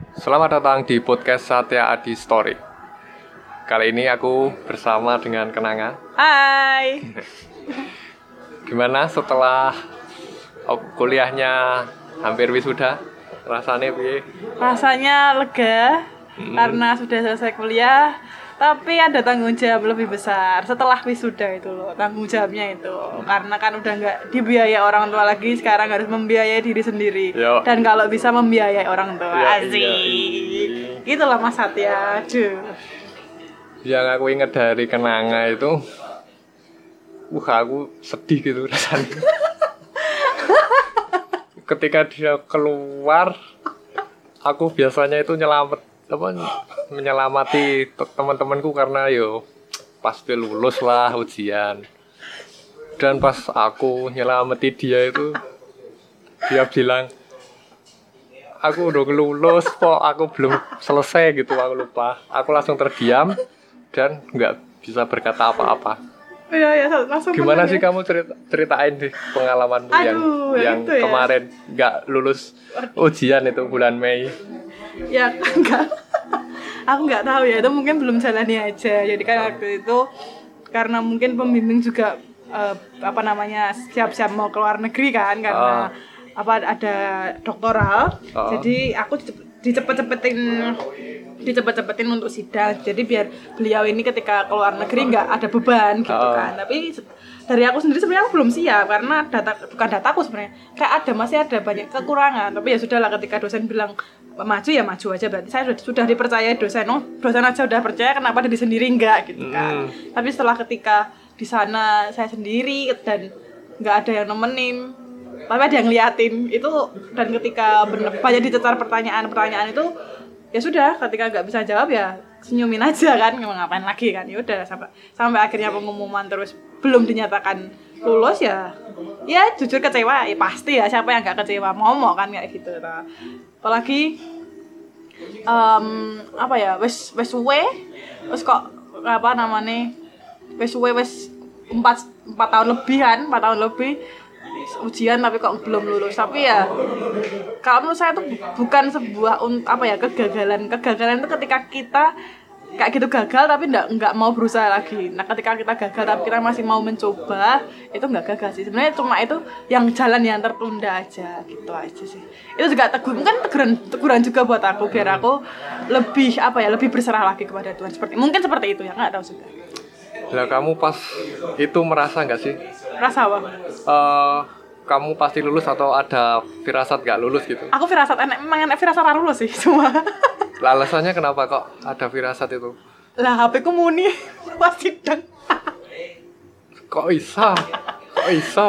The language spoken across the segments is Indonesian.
Selamat datang di podcast Satya Adi Story. Kali ini aku bersama dengan Kenanga. Hai. Gimana setelah kuliahnya hampir wisuda? Rasanya piye? Rasanya lega karena sudah selesai kuliah, tapi ada tanggung jawab lebih besar setelah wisuda itu loh, tanggung jawabnya itu. Karena kan udah nggak dibiayai orang tua lagi, sekarang harus membiayai diri sendiri. Yo. Dan kalau bisa membiayai orang tua, Yo, asik. iya, iya. Itulah Mas Satya. Aduh. Yang aku ingat dari Kenanga itu, wah aku sedih gitu rasanya. Ketika dia keluar, aku biasanya itu nyelamat apa menyelamati te- teman-temanku karena yo pasti lulus lah ujian. Dan pas aku nyelamati dia itu, dia bilang, aku udah lulus kok aku belum selesai gitu aku lupa aku langsung terdiam dan nggak bisa berkata apa-apa Iya ya langsung gimana sih ya. kamu cerita ceritain deh pengalamanmu yang Aduh, yang itu ya. kemarin nggak lulus ujian itu bulan Mei ya enggak aku nggak tahu ya itu mungkin belum jalani aja jadi kan waktu itu karena mungkin pembimbing juga eh, apa namanya siap-siap mau keluar negeri kan karena Ah. apa ada doktoral Ah. jadi aku dicepet-cepetin dicepet-cepetin untuk sidang. Jadi biar beliau ini ketika keluar negeri nggak ada beban gitu Ah. kan. Tapi dari aku sendiri sebenarnya aku belum siap karena data bukan dataku sebenarnya. Kayak ada masih ada banyak kekurangan. Tapi ya sudahlah ketika dosen bilang maju ya maju aja. Berarti saya sudah, sudah dipercaya dosen. Oh dosen aja udah percaya kenapa diri sendiri enggak gitu kan. Hmm. tapi setelah ketika di sana saya sendiri dan nggak ada yang nemenin tapi ada yang liatin itu dan ketika bener, banyak dicecar pertanyaan-pertanyaan itu ya sudah ketika nggak bisa jawab ya senyumin aja kan mau ngapain lagi? kan. Ya udah sampai sampai akhirnya pengumuman terus belum dinyatakan lulus ya ya jujur kecewa ya pasti ya siapa yang nggak kecewa ngomong kan kayak gitu nah. apalagi em, apa ya wes wes suwe wes kok apa namanya wes suwe wes empat empat tahun lebih kan empat tahun lebih ujian tapi kok belum lulus. Tapi ya kalau menurut saya itu bu- bukan sebuah apa ya kegagalan. Kegagalan itu ketika kita kayak gitu gagal tapi nggak nggak mau berusaha lagi. Nah ketika kita gagal tapi kita masih mau mencoba itu nggak gagal sih. Sebenarnya cuma itu yang jalan yang tertunda aja gitu aja sih. Itu juga tegur mungkin teguran teguran juga buat aku biar aku lebih apa ya lebih berserah lagi kepada Tuhan. Seperti mungkin seperti itu ya nggak tahu juga lah kamu pas itu merasa nggak sih? Rasa apa? Eh kamu pasti lulus atau ada firasat nggak lulus gitu? Aku firasat enak memang enak firasat ra lulus sih cuma. Lah alasannya kenapa kok ada firasat itu? Lah HP ku muni pas sidang. Kok bisa kok bisa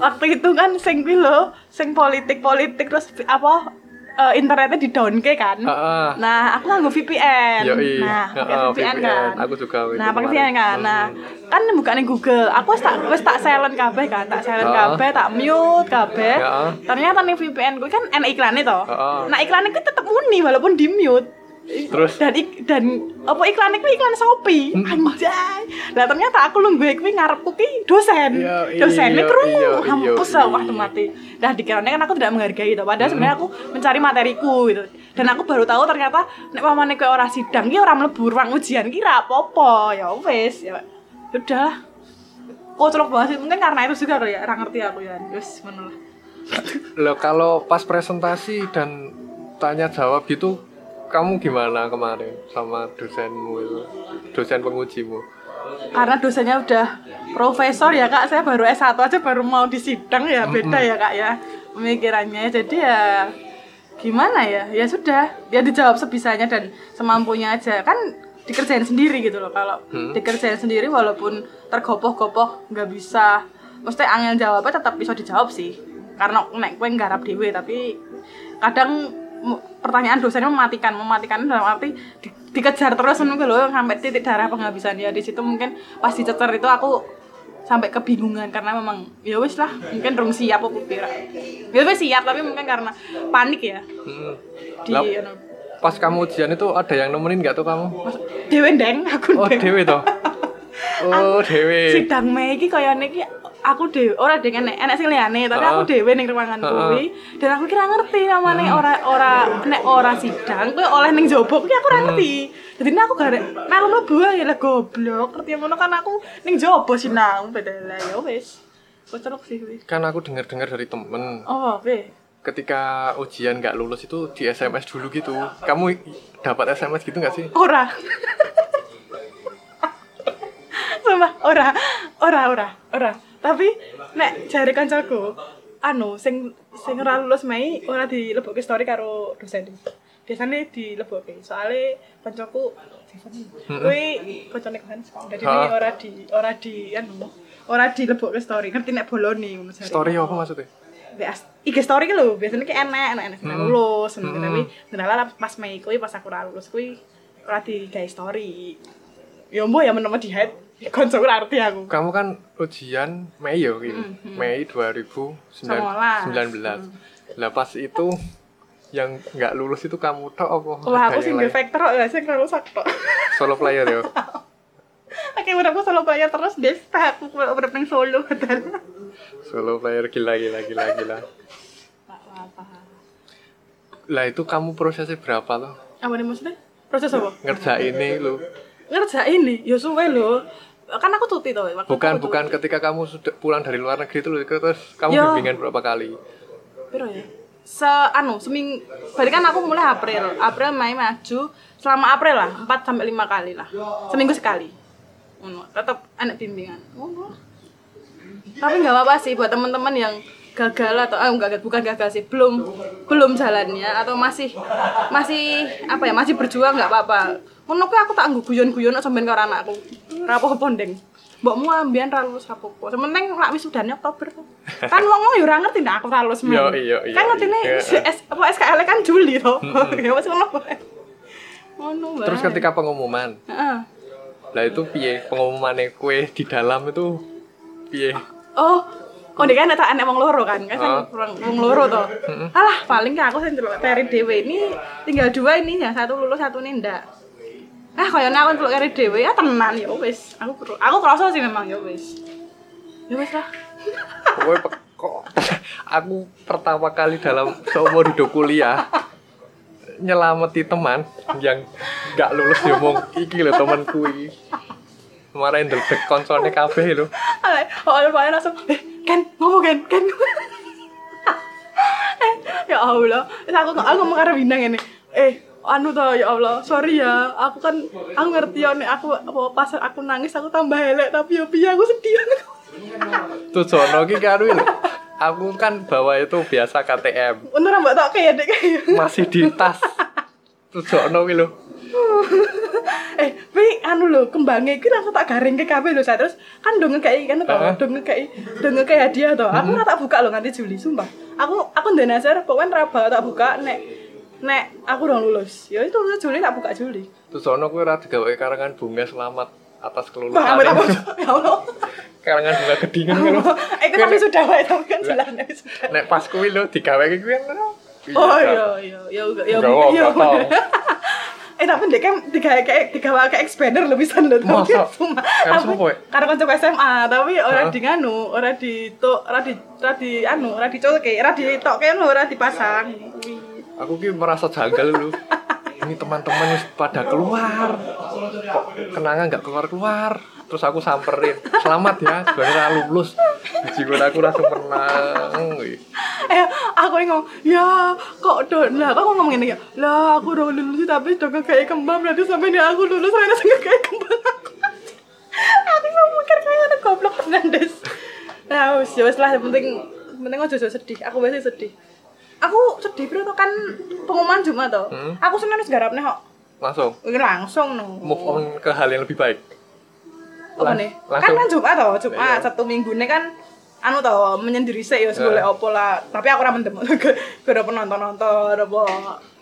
waktu itu kan sing kuwi lho sing politik politik terus apa eh, internetnya di down kan Heeh. nah aku nganggo VPN Yoi. nah pakai Heeh, VPN, VPN. kan Aku juga nah pakai. VPN kan nah kan bukannya Google aku wis tak wis tak silent kabeh kan tak silent Heeh. kabeh tak mute kabeh Heeh. ternyata nih VPN gue kan enak iklannya toh Heeh. nah iklannya gue tetep muni walaupun di mute Terus? dan ik, dan apa iklan itu iklan Shopee. Anjay. Lah ternyata aku nunggu kuwi ngarepku ki dosen. Iya, iya, dosennya iya, krungu hampus lah waktu mati. Nah dikiranya kan aku tidak menghargai itu padahal sebenarnya aku mencari materiku gitu. Dan aku baru tahu ternyata nek pamane kowe ora sidang ki ora mlebu ruang ujian ki ra apa-apa. Ya wis ya. Udah koclok banget sih. Mungkin karena itu juga ya. Ora ngerti aku ya. Wis ngono lah. Loh kalau pas presentasi dan tanya jawab gitu kamu gimana kemarin sama dosenmu itu? Dosen pengujimu? Karena dosennya udah profesor ya kak. Saya baru S1 aja baru mau disidang ya beda ya kak ya pemikirannya. Jadi ya gimana ya? Ya sudah ya dijawab sebisanya dan semampunya aja. Kan dikerjain sendiri gitu loh. Kalau dikerjain sendiri walaupun tergopoh-gopoh nggak bisa. Mesti angel jawabnya tetap bisa dijawab sih. Karena nek gue nggarap dewe tapi kadang pertanyaan dosennya mematikan mematikan dalam arti di- dikejar terus nunggu loh sampai titik darah penghabisan. Ya di situ mungkin pas dicecer itu aku sampai kebingungan karena memang ya wis lah mungkin rung siap aku kira ya wis siap tapi mungkin karena panik ya. Hmm. di Lah, anu, pas kamu ujian itu ada yang nemenin nggak tuh kamu? Dewe ndeng aku oh dewe toh? Oh dewe. sidang Mei iki kayane iki aku dhewe ora dengan enek enek sing liyane tapi aku dhewe ning ruangan kuwi. Dan aku kira ngerti namane ora ora nek ora sidang kuwi oleh ning jobo kuwi aku ora ngerti. Jadi nek aku gak melu mlebu ae lah goblok ngerti ngono kan aku ning jobo sinau beda lah ya wis. Wis terus sih wis. Kan aku dengar dengar dari temen. Oh be ketika ujian nggak lulus itu di SMS dulu gitu. Kamu dapat SMS gitu nggak sih? Ora. Sumpah, ora, ora, ora, ora. Tapi nek jare kancaku, anu sing sing ora lulus Mei ora dilebokke story karo dosen. Biasanya dilebokke. Soale kancaku kuwi kancane kan. Dadi ora di ora di anu ora dilebokke story. Ngerti nek bolone ngono jare. story apa maksudnya IG story ki lho, biasanya ki enek enek sing Hmm. lulus, Hmm. tapi ndala pas Mei kuwi pas aku ora lulus kuwi ora digawe story. Ya mbok ya menawa di hide, konco arti aku. kamu kan ujian Mei ya gitu. Hmm, Mei 2019 Semolas. lah pas itu yang nggak lulus itu kamu tok apa Ada aku lain? factor kok, sing ora lulus aku tok. solo player ya Oke, udah aku selalu bayar terus deh, aku udah pengen solo padahal. solo player gila gila gila gila lah itu kamu prosesnya berapa loh Apa nih maksudnya? Proses apa? ngerjain ini lo Ngerjain nih, ya suwe lho. Kan aku cuti tuh. waktu bukan aku bukan ketika kamu sudah pulang dari luar negeri itu terus kamu Ya. bimbingan berapa kali Piro ya? Se anu, seming berarti kan aku mulai April. April, Mei, maju selama April lah, 4 sampai 5 kali lah. Seminggu sekali. Tetap anak bimbingan. Tapi nggak apa-apa sih buat teman-teman yang gagal atau ah enggak bukan gagal sih, belum belum jalannya atau masih masih apa ya, masih berjuang nggak apa-apa. Ngono kuwi aku tak nggo guyon-guyon sampean karo anakku. Ora apa-apa, Ndeng. Mbokmu ambian ra lulus rapopo. Sementing lak wisudane Oktober tuh. Kan wong-wong ya ora ngerti ndak aku ra lulus iya, Kan ngertine apa SKL kan Juli to. Ya wis ngono. Ngono terus ketika pengumuman Heeh. lah itu piye pengumumannya kue di dalam itu piye Oh, kok dia kan tak enek wong loro kan, kan Oh. wong wong loro to. Alah, paling kan aku sing delok teri dhewe ini tinggal dua ini ya, satu lulus satu nih ndak. Ah, kayaknya aku delok teri dhewe ya tenan ya wis. Aku aku kerasa sih memang ya wis. Ya wis lah. Pe- kok aku pertama kali dalam seumur hidup kuliah nyelameti teman yang nggak lulus diomong iki lho temanku iki kemarin deldek koncone kabeh lho oh paling langsung eh kan ngopo kan kan. eh, ya Allah, aku aku ngomong karo Bintang ini. Eh, anu toh ya Allah, sorry ya. Aku kan aku ngerti ya nek aku apa pas aku nangis aku tambah elek tapi ya piye aku sedih tuh sono iki karo aku kan bawa itu biasa KTM Bener mbak tak kayak dek kayak. masih di tas tuh sono iki lho eh, tapi anu lho, kembangnya iki langsung tak garing ke kabeh lho, saya terus kan do ngekei kan to, Heeh. do ngekei, do ngekei hadiah to. Aku ora tak buka lho nganti Juli, sumpah. Aku aku nasar pokoknya ora bakal tak buka nek nek aku udah lulus. Ya itu lulus Juli tak buka Juli. tuh sono kuwi ora digawe karangan bunga selamat atas kelulusan Bang, apa? Ya Allah. karangan bunga gedingan kan lho. Eh, itu tapi sudah wae tapi kan jalannya sudah. nek pas kuwi lho digawe iki kuwi kan. Oh Kan? iya iya ya iya. enggak tahu. Eh tapi dia kan tiga kayak tiga kayak expander lebih san tapi Masa? cuma ya? karena kanca SMA tapi ora Hah? di nganu ora di to ora di ora di anu ora dicolke ora ditokke lho ora dipasang aku ki merasa janggal dulu ini teman-teman pada keluar. Kok kenangan nggak keluar keluar terus aku samperin selamat ya sebenarnya lulus. Jiwa aku langsung menang eh aku ngomong ya kok do lah kok ngomong ini ya? Lah aku udah lulus tapi udah kayak kembang berarti sampai nih aku lulus saya langsung kayak kembang aku. Aku mau mikir kayak ada goblok ya wis ya wis lah yang penting penting aja sedih. Aku biasa sedih aku sedih bro tuh kan pengumuman Jumat tuh Hmm. aku senin wis garapnya kok. Langsung? Ini langsung no. Move on ke hal yang lebih baik? Apa nih? Kan kan Jumat toh. Jumat Iya. Sabtu Minggu nih kan anu toh menyendiri sih ya Iya. segala opo lah. Tapi aku ora mendem gara penonton nonton apa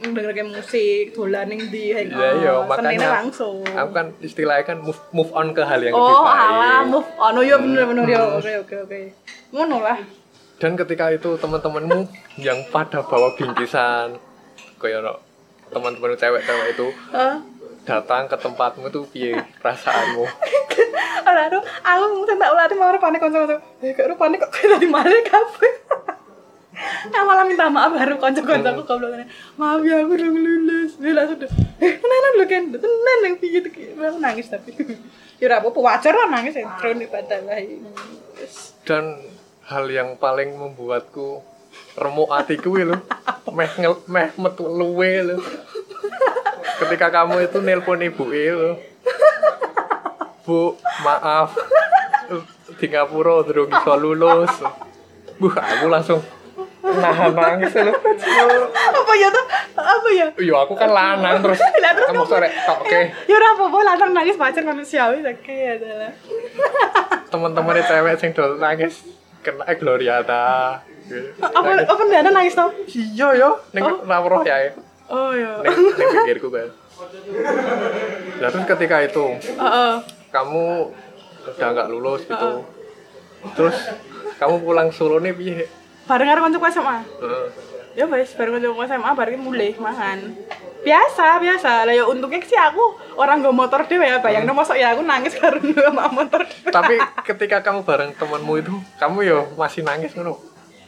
dengerin musik dolan ning di hang Iya, iya. Seninnya makanya langsung. aku kan istilahnya kan move move on ke hal yang lebih oh baik. alah move on. Oh iya bener bener ya oke oke oke. Ngono lah dan ketika itu teman-temanmu yang pada bawa bingkisan kayak no, teman-teman cewek-cewek itu Hah? datang ke tempatmu tuh piye perasaanmu ora aduh aku mung tak ulati mau panik kanca-kanca eh kok panik kok kayak tadi malah kabeh Nah, malah minta maaf baru konco-koncoku goblok ngene. Maaf ya aku udah lulus. Dia langsung udah, eh tenanan lu kan, tenan yang piye tuh aku nangis tapi. Ya ora apa-apa wajar lah nangis ya. Terus dan hal yang paling membuatku remuk hatiku lho. Meh ngel, meh metu luwe lho. Ketika kamu itu nelpon ibu lho. Bu maaf. Di Ngapura durung iso lulus. Bu aku langsung nahan nangis lho. Apa ya tuh? Apa ya? yo aku kan lanang terus. Lah, terus kamu sore oke. Ya ora apa-apa lanang nangis wajar manusiawi oke adalah. teman-teman cewek sing dol nangis kena eh, Gloria ta Apa apa ndak ada nangis tau? iya yo ning Oh. Ngapura ya Oh ya. ning ning pikirku kan nah terus ketika itu Heeh. kamu udah nggak lulus gitu terus kamu pulang Solo nih piye Bareng karo kancaku SMA. Heeh. Ya wes bareng kancaku SMA bareng mulai mangan. Biasa, biasa. Lah ya untungnya sih aku orang nggo motor dhewe ya, bayangno mosok ya aku nangis karo sama motor dhewe. tapi ketika kamu bareng temanmu itu kamu yo masih nangis ngono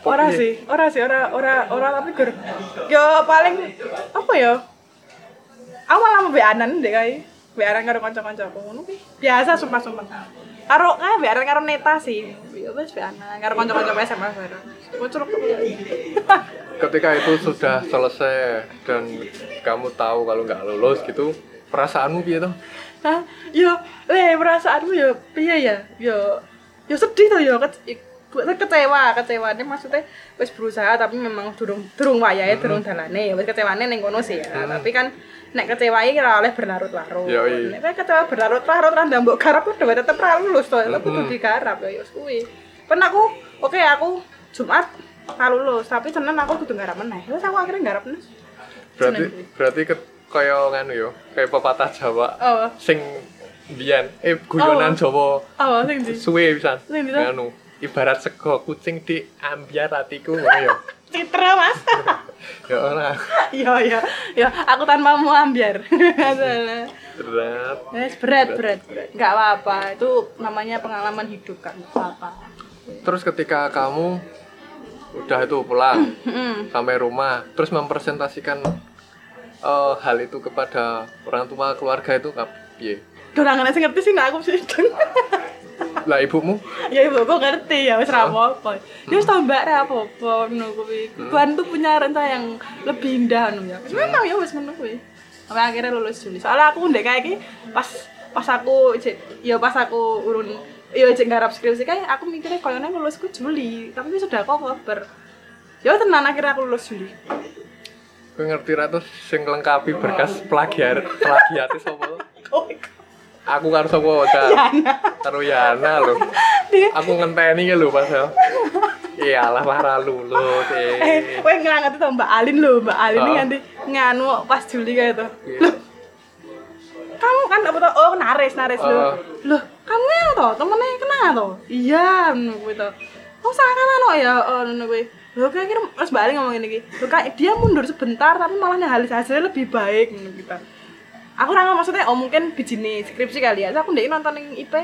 Ora piye? sih, ora sih, ora ora ora tapi gur. Yo paling apa ya? Awal sama beanan deh kae. Beanan karo kanca-kancaku ngono ki. Biasa sumpah-sumpah. Karo kae beanan karo neta sih. Ya wis beanan karo kanca-kanca SMA bareng. Kocok ketika itu sudah selesai dan kamu tahu kalau nggak lulus gitu perasaanmu piye tuh Hah? Yo, le perasaanmu yo piye ya? Yo yo sedih tuh yo ke, kecewa, kecewanya maksudnya wis berusaha tapi memang durung durung wayahe, durung dalane. Ya wis kecewane ning kono sih ya. Tapi kan nek kecewae kira oleh berlarut-larut. Yoi. Nek kecewa berlarut-larut kan mbok garap udah tetep ra lulus to, tetep kudu digarap ya wis kuwi. Pen aku, oke aku Jumat ra lulus, tapi Senin aku kudu garap meneh. Wis aku akhirnya garap meneh. berarti Seneng. berarti ke kaya nganu yo kayak pepatah Jawa Oh, sing biyen eh guyonan Jawa oh sing di. suwe pisan Sing di- nganu ibarat sego kucing di ambiar hatiku ngono yo Citra, Mas. ya ora Iya iya iya aku tanpamu ambiar. Adalah. berat Yes, berat berat berat. Enggak apa-apa. Itu namanya pengalaman hidup kan. Nggak apa-apa. terus ketika kamu udah itu pulang Mm. sampai rumah terus mempresentasikan eh, hal itu kepada orang tua keluarga itu piye Dorang ngerti ngerti sih nah aku sih. lah ibumu ya ibu kok ngerti ya wis ra apa-apa. Ya wis tau mbak ra apa-apa ngono kuwi. Tuhan tuh punya rencana yang lebih indah ngono ya. Wis memang ya wis ngono kuwi. Sampai akhirnya lulus Juli. Soalnya aku ndek kayak pas pas aku ya pas aku urun ya cek garap skripsi kayak aku mikirnya koyonya lulusku Juli, tapi wis sudah kok kabar. Ya tenan akhirnya aku lulus Juli. Kowe ngerti ra tuh sing lengkapi berkas plagiat plagiat sapa Oh, aku karo sapa Cak? karo Yana lho Dia- aku ngenteni lho pas iyalah lah ra lulus eh, eh kowe ngerti tau Mbak Alin lho, Mbak Alin ini Oh. nganti nganu pas Juli kayak itu. Iya. Kamu kan apa tau? Oh, naris, naris lho. Oh. Loh, kamu ya toh, temennya kenal toh? Iya, ngono kuwi toh. Oh, salah kan ano ya? Oh, ngono kuwi. Lho, kayak kira Mas Mbak Alin ngomong gini Lho, kayak dia mundur sebentar tapi malah halis hasilnya lebih baik ngono kita. Aku ora maksudnya oh mungkin bijine skripsi kali ya. Terus Aku ndek nonton ning IP.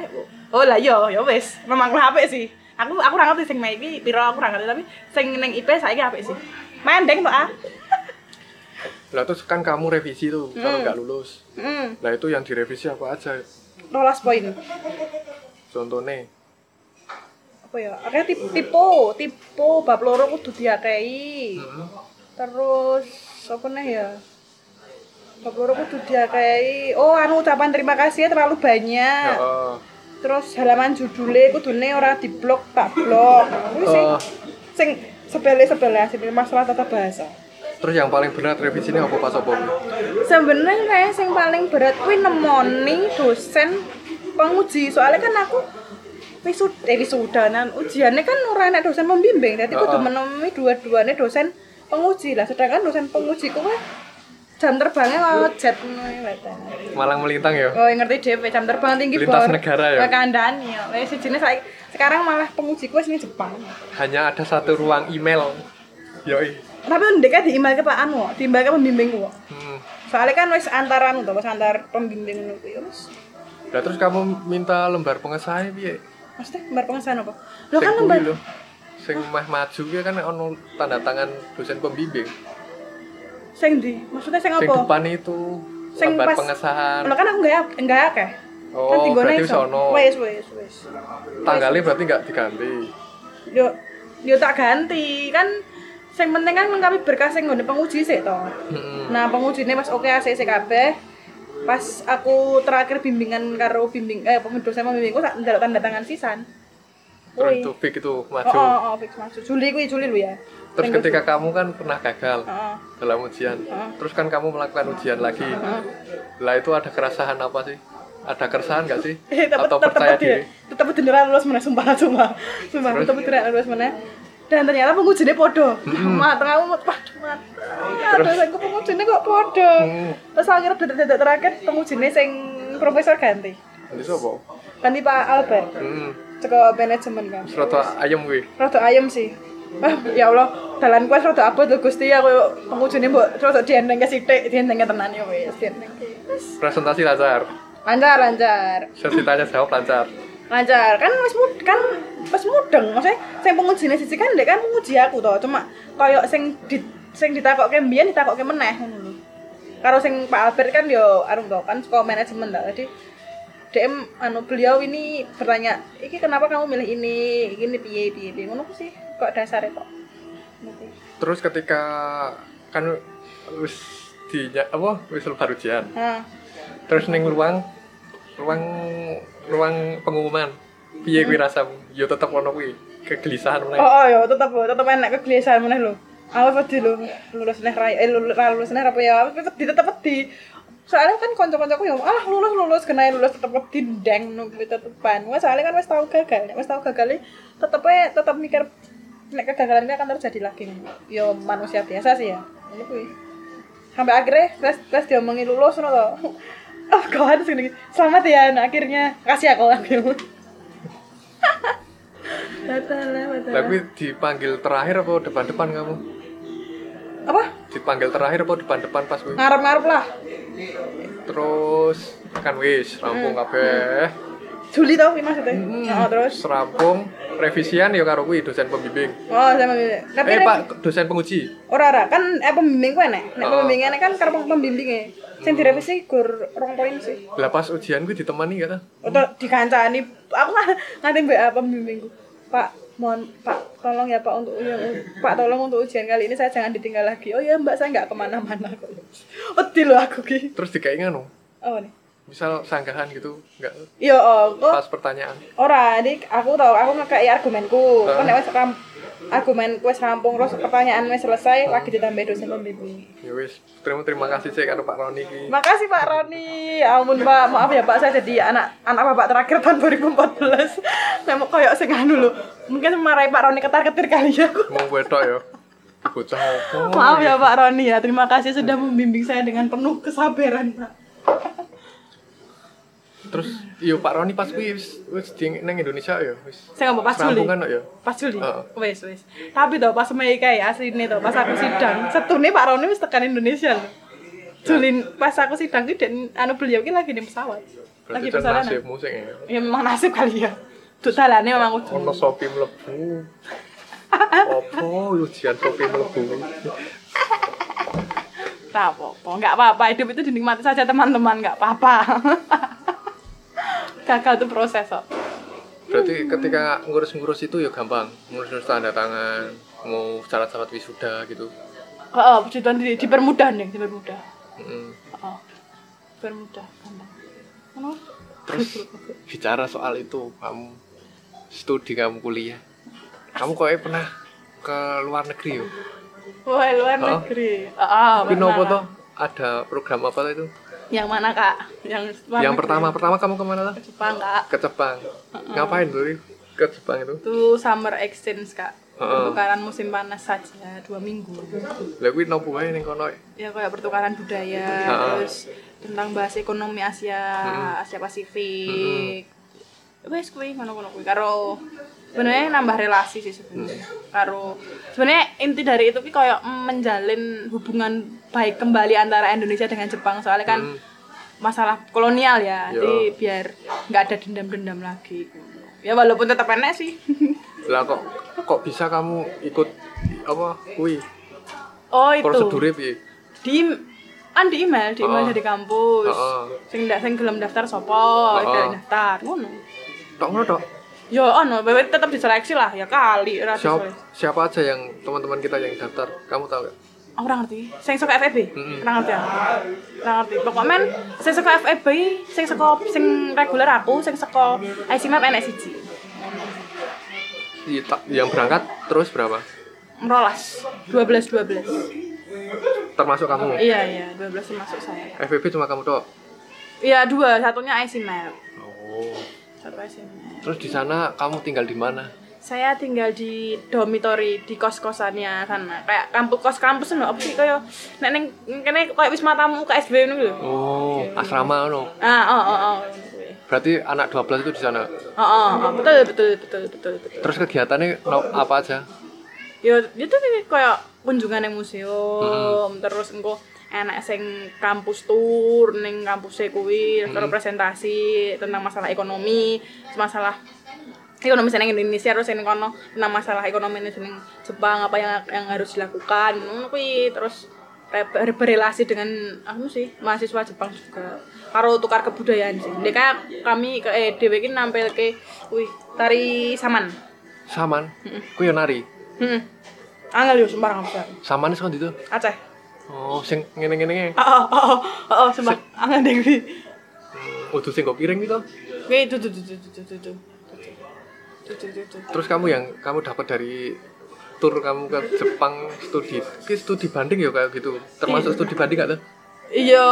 Oh lah iya, ya wis. Memang lah apik sih. Aku aku ora ngerti sing main iki piro aku ora ngerti tapi sing ning IP saiki apik sih. Mending to ah. lah terus kan kamu revisi tuh kalau nggak lulus Hmm, lah itu yang direvisi apa aja rolas poin. contohnya Apa ya? Akhirnya tipe tipe, tipe bab loro kudu diakei. Terus apa nih ya? Bab loro kudu diakei. Oh, anu ucapan terima kasih terlalu banyak. ya eh, Terus halaman judulnya kudune ora diblok tak blok. Kuwi sih. Oh. Sing sebele-sebele sing masalah tata bahasa. Terus yang paling berat revisi ini apa pas apa Sebenarnya kayak sing paling berat kuwi nemoni dosen penguji. Soalnya kan aku wisud eh wisudanan ujiannya kan ora enak dosen pembimbing. Jadi kudu menemui dua-duanya dosen penguji lah. Sedangkan dosen penguji ku kuwi jam terbangnya kalau jet malang melintang ya Oh, ngerti dhewe jam terbang tinggi Lintas negara ya? Kandhani ya. Wis sijine saiki sekarang malah penguji ku wis ning Jepang. hanya ada satu ruang email yoi Tapi ndek kan di email ke Pak Anu, di email ke pembimbing ku. hmm. Soalnya kan wis antaran to, wis antar pembimbing ngono kuwi wis. Lah terus kamu minta lembar pengesahan piye? Maksudnya lembar pengesahan apa? Lo Sing kan lembar lho. Sing meh maju ki kan ono tanda tangan dosen pembimbing. sing di. Maksudnya sing Sing apa? depan itu Sing lembar pas- pengesahan. Lo kan aku enggak enggak akeh. kan Oh, tinggone berarti iso. sono. Wes wes wes. Tanggalnya berarti nggak diganti. Yo yo tak ganti kan sing penting kan lengkapi berkas sing nggone penguji sih toh. Heeh. Nah, pengujine pas oke ACC kabeh. Pas aku terakhir bimbingan karo bimbing eh dosen pembimbingku sak njaluk tanda tangan sisan. Terus Woi. itu fix itu Oh, maju. oh, oh, fix masuk. Juli kuwi Juli lu ya. Terus Sing ketika kamu kan pernah gagal Heeh. dalam ujian. Heeh. Terus kan kamu melakukan ujian lagi. Heeh. Lah itu ada keresahan apa sih? Ada keresahan nggak sih? Eh, Atau percaya tetep diri? tetep beneran lulus mana sumpah sumpah. Sumpah tetep beneran lulus mana. Dan ternyata pengujine podo. Mak tengahmu waduh mat. Ya Terus? dosenku pengujine kok podo. Hmm. Terus akhirnya detik-detik terakhir pengujine sing profesor ganti. Nanti sopo? Ganti Pak Albert. Hmm. Ceko manajemen kan. Serata ayam kuwi. Rada ayem sih. Ah, ya Allah, dalan kuwi rada abot lho Gusti aku pengujine mbok rada diendeng ke sithik, diendeng ke tenan ya wis, diendeng ke. Wis. Presentasi lancar. Lancar, lancar. Sesi tanya jawab lancar. Lancar. Kan wis mud kan wis mudeng. Maksudnya sing pengujine siji kan ndek kan menguji aku to, cuma koyo sing di sing ditakokke mbiyen ditakokke meneh ngono lho. Karo sing Pak Albert kan yo arung to kan sekolah manajemen ta. Jadi DM anu beliau ini bertanya, "Iki kenapa kamu milih ini? Ini piye piye piye?" Ngono sih. Kok kok. Ngerti. Terus ketika kan wis di apa wis lebar ujian. Terus ning ruang ruang ruang pengumuman. Piye kuwi rasamu? Yo tetep ono kuwi kegelisahan oh, meneh. oh ya tetep tetep enak kegelisahan meneh lho. Aku wedi lho lulus neh rai eh lulus lulus neh apa ya tetep di tetep wedi. Soalnya kan kanca-kancaku yo alah lulus lulus kena lulus tetep wedi ndeng nunggu tetepan. Wes soalnya kan wis tau gagal, nek wis tau gagal tetep tetep mikir nek kegagalan ini akan terjadi lagi. Yo manusia biasa sih ya. Ngono kuwi. Sampai akhirnya tes tes diomongi lulus to. Oh God, segini. Selamat ya, nah, akhirnya kasih aku. Lah kuwi dipanggil terakhir apa depan-depan kamu? apa Dipanggil terakhir apa depan-depan pas kuwi? ngarep-ngarep lah Terus kan wis rampung kabeh. Juli tau ini maksudnya oh, terus? Serampung. Revisian ya karo kuwi dosen pembimbing. oh sama tapi Eh Pak, dosen penguji. ora ora kan eh pembimbing ku enek. Nek Oh. pembimbing enek kan karo pembimbinge sing direvisi gur rong poin sih. Lah pas ujian kuwi ditemani gak ta? atau dikancani. Aku nganti mbak apa pembimbingku pak mohon pak tolong ya pak untuk ya, pak tolong untuk ujian kali ini saya jangan ditinggal lagi. Oh ya mbak saya nggak ke mana-mana kok. Wedi loh aku ki. Terus dikai ngono. oh nih Misal sanggahan gitu, enggak iya oh kok pas pertanyaan. Ora, ini aku tau, aku ngekei argumenku. Heeh. Kan wis ram argumen wis rampung terus pertanyaan wis selesai lagi ditambah dosen pembimbing. Ya wis, terima terima kasih sih karo Pak Roni iki. Makasih Pak Roni. Ya ampun Pak, maaf ya Pak saya jadi anak anak Bapak terakhir tahun 2014. Memang koyok sing anu lho. Mungkin marahi Pak Roni ketar-ketir kali ya aku. Mau wedok ya. Bocah? Maaf ya Pak Roni ya. Terima kasih sudah membimbing saya dengan penuh kesabaran, Pak. Terus iya Pak Roni pas kuwi wis wis nang Indonesia ya wis. Saya ngomong pas Juli. Kan ya. Pas Juli. Wes wes. Tapi toh pas Mei kae asline toh pas aku sidang, setune Pak Roni wis tekan Indonesia loh. Juli pas aku sidang ki dan anu beliau ki lagi di pesawat. Berarti Lagi kan perjalanan. nasib musik ya. Ya memang nasib kali ya. Tuh dalane memang udah. Ono sopi mlebu. Opo ujian sopi mlebu. Tak apa-apa, enggak apa-apa. Hidup itu dinikmati saja teman-teman, enggak apa-apa. Gagal itu proses kok. Berarti ketika ngurus-ngurus itu ya gampang. Ngurus tanda tangan, mau syarat-syarat wisuda gitu. Heeh, puji Tuhan di, dipermudah nih, dipermudah. Mm. Heeh. Dipermudah, gampang. Terus bicara soal itu, kamu studi kamu kuliah. Kamu kok pernah ke luar negeri yo? Wah, luar Oh. negeri. Heeh, Tapi pernah, nopo toh? Ada program apa itu? Yang mana, Kak? Yang luar Yang pertama pertama kamu ke mana tuh? Jepang, Kak. Ke Jepang. Ngapain tuh ke Jepang itu? Itu summer exchange, Kak. Heeh. Pertukaran musim panas saja, dua minggu. Lah kuwi nopo wae ning kono? ya kayak pertukaran budaya Ha-ha. terus tentang bahas ekonomi Asia Asia Pasifik wes kuwi ngono-ngono kuwi karo sebenarnya nambah relasi sih sebenarnya karo sebenarnya inti dari itu ki kayak menjalin hubungan baik kembali antara Indonesia dengan Jepang soalnya kan Hmm. masalah kolonial ya Yo. jadi biar nggak ada dendam-dendam lagi ya walaupun tetap enak sih Lah kok kok bisa kamu ikut apa kuwi oh itu prosedurnya piye? di kan di email di email Oh. dari kampus Heeh. sing ndak sing gelem daftar sopo Oh. oh. daftar ngono Tok ngono tok. Yo ono bae tetap diseleksi lah ya kali ora Siapa, diseleksi. siapa aja yang teman-teman kita yang daftar? Kamu tahu gak? Aku ora ngerti. Sing saka FEB? Mm-mm. Ora ngerti aku. Ora ngerti. Pokoknya men sing saka FEB, sing saka sing reguler aku, sing saka ICMAP enek siji. Iya, tak- Yang berangkat terus berapa? Merolas. 12 12. Termasuk kamu? Iya iya, 12 termasuk saya. FVP cuma kamu tok. Iya, dua, satunya ICMAP. Oh. Terus di sana kamu tinggal di mana? Saya tinggal di dormitory di kos-kosannya sana. Kayak kampus kos kampus lho, apa sih kaya nek ning kene kayak wisma tamu KSB ngono lho. Oh, asrama no. Ah, oh oh oh. Berarti anak 12 itu di sana. Oh, oh, oh, betul betul betul betul betul. Terus kegiatannya apa aja? ya itu kayak kunjungan yang museum terus engko enak sing kampus tour ning kampus kuwi terus presentasi tentang masalah ekonomi masalah ekonomi seneng Indonesia terus yang kono tentang masalah ekonomi ini seneng Jepang apa yang yang harus dilakukan ngono kuwi terus berrelasi dengan aku sih mahasiswa Jepang juga karo tukar kebudayaan sih mereka kami ke eh dhewe iki nampil ke wih tari saman Saman. Ku yo nari. Hmm. Angel yo sembarang besar. Saman sing ndi tuh? Aceh. Oh, sing ngene-ngene. Oh, oh, oh, oh, oh, sumpah. Angel deh gue. Udah sing kok piring gitu. Gue itu tuh tuh tuh tuh. Terus kamu yang kamu dapat dari tur kamu ke Jepang studi. Ki studi banding ya kayak gitu. Termasuk studi banding gak tuh? Iya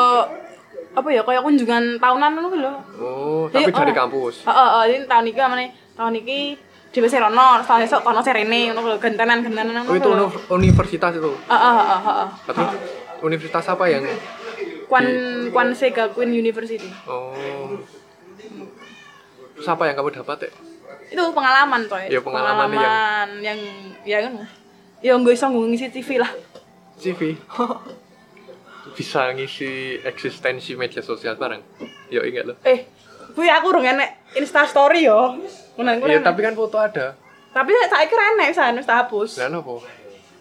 apa ya kayak kunjungan tahunan ngono lho. Oh, tapi Iya, dari oh. kampus. Heeh, heeh, ini tahun iki amane tahun iki dhewe serono, tahun esuk kono serene ngono lho, gentenan-gentenan ngono. Oh, itu universitas itu. Heeh, heeh, heeh. Terus universitas apa yang Kwan Kwan Sega Queen University. Oh. Terus apa yang kamu dapat ya? Itu pengalaman coy. Ya, pengalaman Pengalaman yang ya ngono. Ya nggak iso ngisi TV lah. CV. Bisa ngisi eksistensi media sosial bareng. Yo ingat loh. Eh, kuwi aku urung enek Insta story yo. Ngono Iya, tapi kan foto ada. Tapi saya kira enek bisa wis tak hapus. Lah nopo?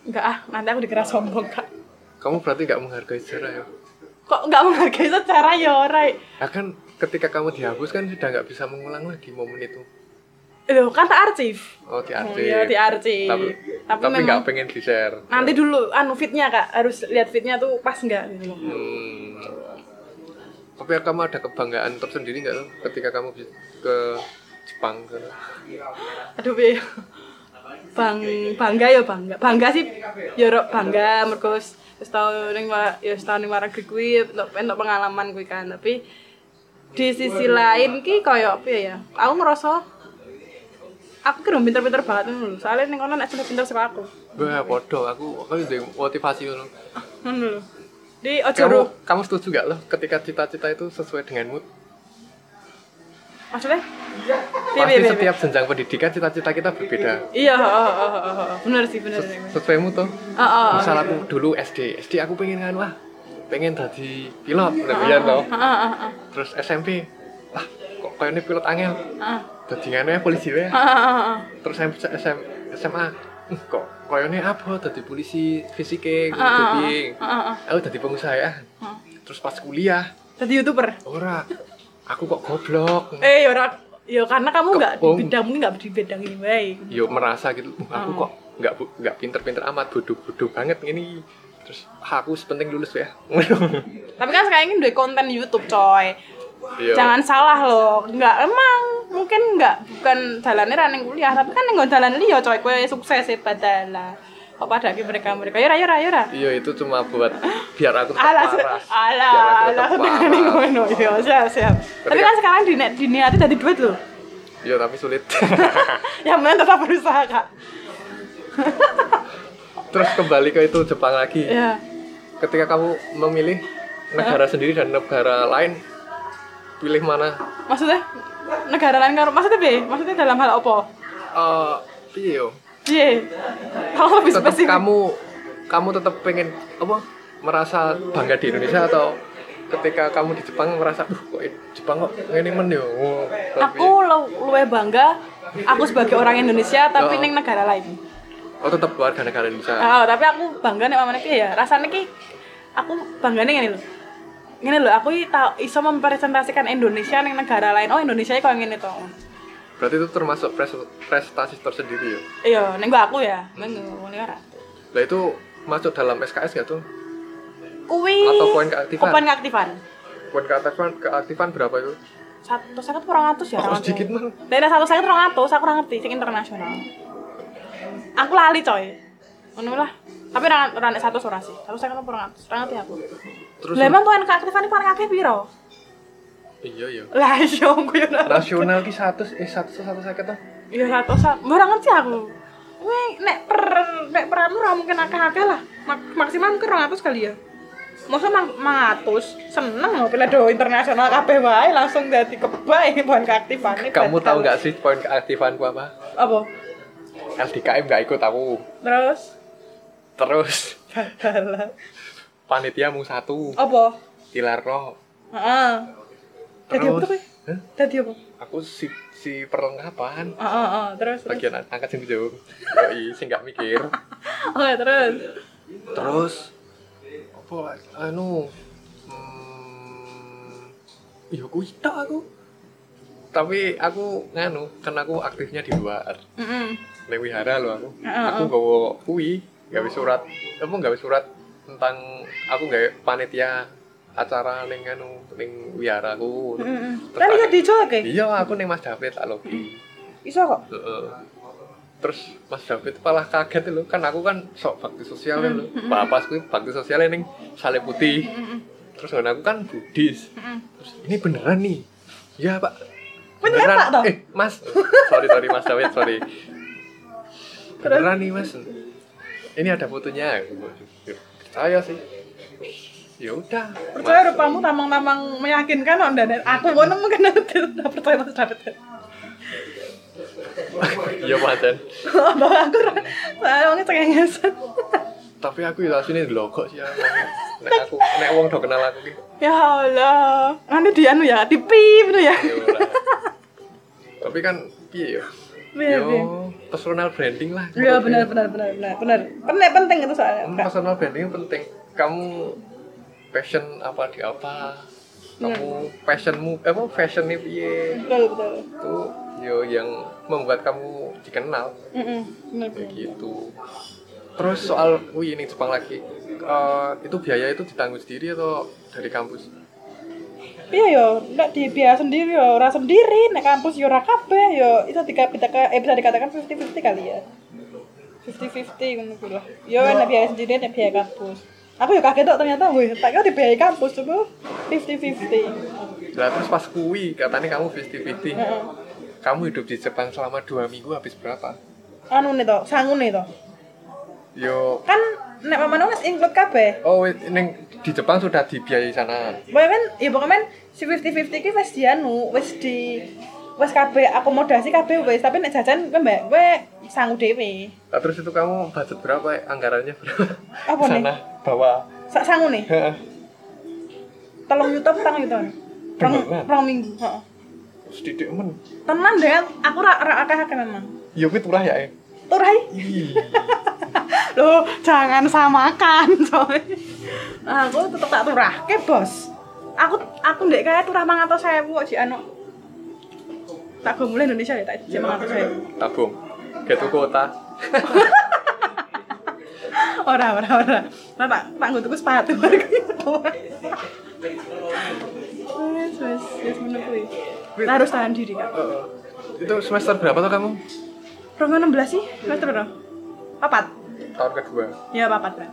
Enggak ah, nanti aku dikira sombong kak. Kamu berarti nggak menghargai sejarah ya? Kok enggak menghargai secara ya ora. Ya kan ketika kamu dihapus kan sudah nggak bisa mengulang lagi momen itu. Loh, kan tak arsip. Oh, di arsip. iya, di arsip. Tapi Tapi tapi memang- nggak pengen di share. Nanti dulu anu fitnya kak, harus lihat fitnya tuh pas enggak gitu. Hmm. Tapi kamu ada kebanggaan tersendiri nggak tuh ketika kamu ke Jepang ke Aduh piye. Bang bangga ya bangga. Bangga sih ya bangga mergo wis wis tau ning ya wis tau ning kuwi untuk untuk pengalaman kuwi kan. Tapi di sisi lain ki koyo piye ya? Aku ngerasa aku kira pinter-pinter banget ngono lho. Soalnya ning kono nek pinter saka aku. Wah, podo aku aku motivasi ngono. Ngono lho. Di ojo Kamu kamu setuju gak loh ketika cita-cita itu sesuai dengan mood? Maksudnya? Piye, Pasti piye, piye, piye? setiap jenjang pendidikan cita-cita kita berbeda. Iya, heeh, heeh, heeh, heeh. bener sih, bener. bener. Sesuai mood tuh. Heeh. Misal aku dulu SD, SD aku pengen kan wah, pengen jadi pilot, toh. Heeh, heeh, heeh. Terus SMP, wah kok kayaknya pilot angel, Heeh. jadi ya polisi ya. Heeh, heeh, heeh. Terus SM, SM, SMA, "Hmm, kok kayaknya apa jadi polisi fisike, Heeh, jadi heeh, heeh. aku jadi pengusaha ya. Terus pas kuliah, Jadi youtuber. ora, aku kok goblok. Eh, ya ora ya karena kamu nggak di bidang mungkin nggak di bidang ini baik. yo merasa gitu "Uh, aku kok nggak nggak pinter-pinter amat bodoh-bodoh banget ini terus "Ah, aku sepenting lulus ya Tapi kan sekarang ini udah konten YouTube, coy. Iya. Jangan salah loh. Nggak emang mungkin nggak bukan jalannya running kuliah, tapi kan nggak jalan liya, coy. Kue sukses hebat lah. Kok pada mereka mereka yura yura yura. iya itu cuma buat biar aku Alah, waras alah, alah, ngono, ya siap siap. Tapi kan sekarang di diniati dari duit loh. iya tapi sulit Yang penting tetap berusaha kak. terus kembali ke itu Jepang lagi Ya. ketika kamu memilih negara sendiri dan negara lain pilih mana Maksudnya negara lain karo maksudnya be? Maksudnya dalam hal apa? Eh, iya Iya. Kalau lebih tetap spesifik. kamu kamu tetap pengen apa merasa bangga di Indonesia atau ketika kamu di Jepang merasa duh kok Jepang kok ngene men yo Tapi- Aku lu- luwih bangga aku sebagai orang Indonesia tapi Oh. ning negara lain. oh tetap warga negara Indonesia Ah, tapi aku bangga nek mamane ya. Rasane ki aku banggane ngene lho. Ngene lho, aku i tau iso mempresentasikan Indonesia ning negara lain. Oh, Indonesia kok ngene to. berarti itu termasuk pres- prestasi tersendiri ya Iya, ning gua aku ya. Ning ngene ora. lah itu masuk dalam SKS gak tuh Kuwi Atau poin keaktifan? Poin keaktifan. poin keaktifan keaktifan berapa itu Satu sangat kurang atus ya. oh, sedikit mah Dari satu sangat kurang atus, aku kurang ngerti sing internasional. Aku lali coy. Ngono lah. Tapi ora ora nek satu ora sih. Satu sangat kurang atus. Ora ngerti aku. terus Lah emang poin keaktifan paling akeh piro? iya iya Lah iya aku yo ora. nasional ki satu eh satu satu tuh Iya satu sak. Ora ngerti aku. Weh, nek per nek per anu ora mungkin akeh-akeh lah. Mak- maksimal mungkin 200 kali ya. Masa mang 100 seneng mau pilih do internasional kabeh wae langsung dadi kebay poin keaktifan. kamu tahu nggak sih poin keaktifanku apa Apa? LDKM nggak ikut aku Terus terus Badalah. panitiamu satu Apa? Tilarno Heeh. Dadi apa terus tuh kowe? Dadi apa? aku si si perlengkapan Heeh, heeh, terus. terus. bagian angkat sing jauh yoi sing nggak mikir Oke, terus. terus apa anu hmm, iya aku tok aku tapi aku nganu kan aku aktifnya di luar Heeh. neng wihara loh aku Heeh, aku gawe kui gawe surat apa gawe surat tentang aku gawe panitia acara neng anu neng wihara aku. Terus Kan iso dicoke. iya aku neng Mas David tak logi Iso kok. Heeh. terus Mas David malah kaget loh kan aku kan sok bakti sosial loh pak pas kuwi bakti sosialnya neng sale putih. Terus kan aku kan Heeh. terus ini beneran nih? Ya pak. Beneran, Pak, toh? eh mas. Sorry sorry mas David sorry. Beneran nih mas ini ada fotonya saya sih ya udah Percaya rupamu tamang-tamang meyakinkan kok ndak aku ngono mungkin tidak percaya Mas David. iya mas Dan. Bahwa aku saya wong cengengesan. tapi aku ya sini dulu kok sih ya nek aku nek wong do kenal aku gitu Ya Allah. Nanti di anu ya, di pip itu ya. ya tapi kan piye ya Iya, yo iya. personal branding lah Iya benar benar benar benar benar. Penting penting itu soalnya. Hmm, personal branding penting kamu passion apa di apa kamu passionmu eh, apa fashionnya piye Betul betul. itu yo yang membuat kamu dikenal Heeh. Benar kayak benar. gitu terus soal wih ini Jepang lagi Eh, itu biaya itu ditanggung sendiri atau dari kampus Iya yo, ndak di biaya sendiri yo, ora sendiri nek kampus yo ora kabeh yo itu tiga eh bisa dikatakan 50-50 kali ya. 50-50 ngono kuwi lah. Yo nek biaya sendiri nek biaya kampus. Aku yo kaget tok ternyata wih, tak kira di biaya kampus coba 50-50. lah terus pas kui katanya kamu 50-50 Heeh. kamu hidup di Jepang selama dua minggu habis berapa Anu nih to, sangun nih to. yo Kan nek mamane wis include kabeh. oh wait, neng di Jepang sudah dibiayai sana Pokoknya kan, ya pokoknya si 50-50 ki wis di anu, wis di wis kabeh akomodasi kabeh wis, tapi nek jajan kowe mbak kowe sanggup dhewe. Nah, terus itu kamu budget berapa anggarannya berapa Apa nih? sana bawa Sak sangu nih. Telung yuta petang yuta. Rong Beneran? rong minggu, heeh. sedikit men Tenan deh, aku ra ra akeh-akeh memang. ya kuwi turah ya eh? Turai. Ih, Loh, jangan samakan, coy. Aku tetep tak turahke, Bos. Aku aku ndek kae turah 500.000 kok ji anu. Tak go mulai Indonesia ya, tak ji 500.000. tabung gitu kota Ora, ora, ora. Nah, tak tak nggo tuku sepatu. Wes, wes, wes kuwi. Kita harus tahan diri, Kak. Itu semester berapa tuh kamu Rongo 16 sih, semester berapa? Papat. tahun kedua Ya, papat kan.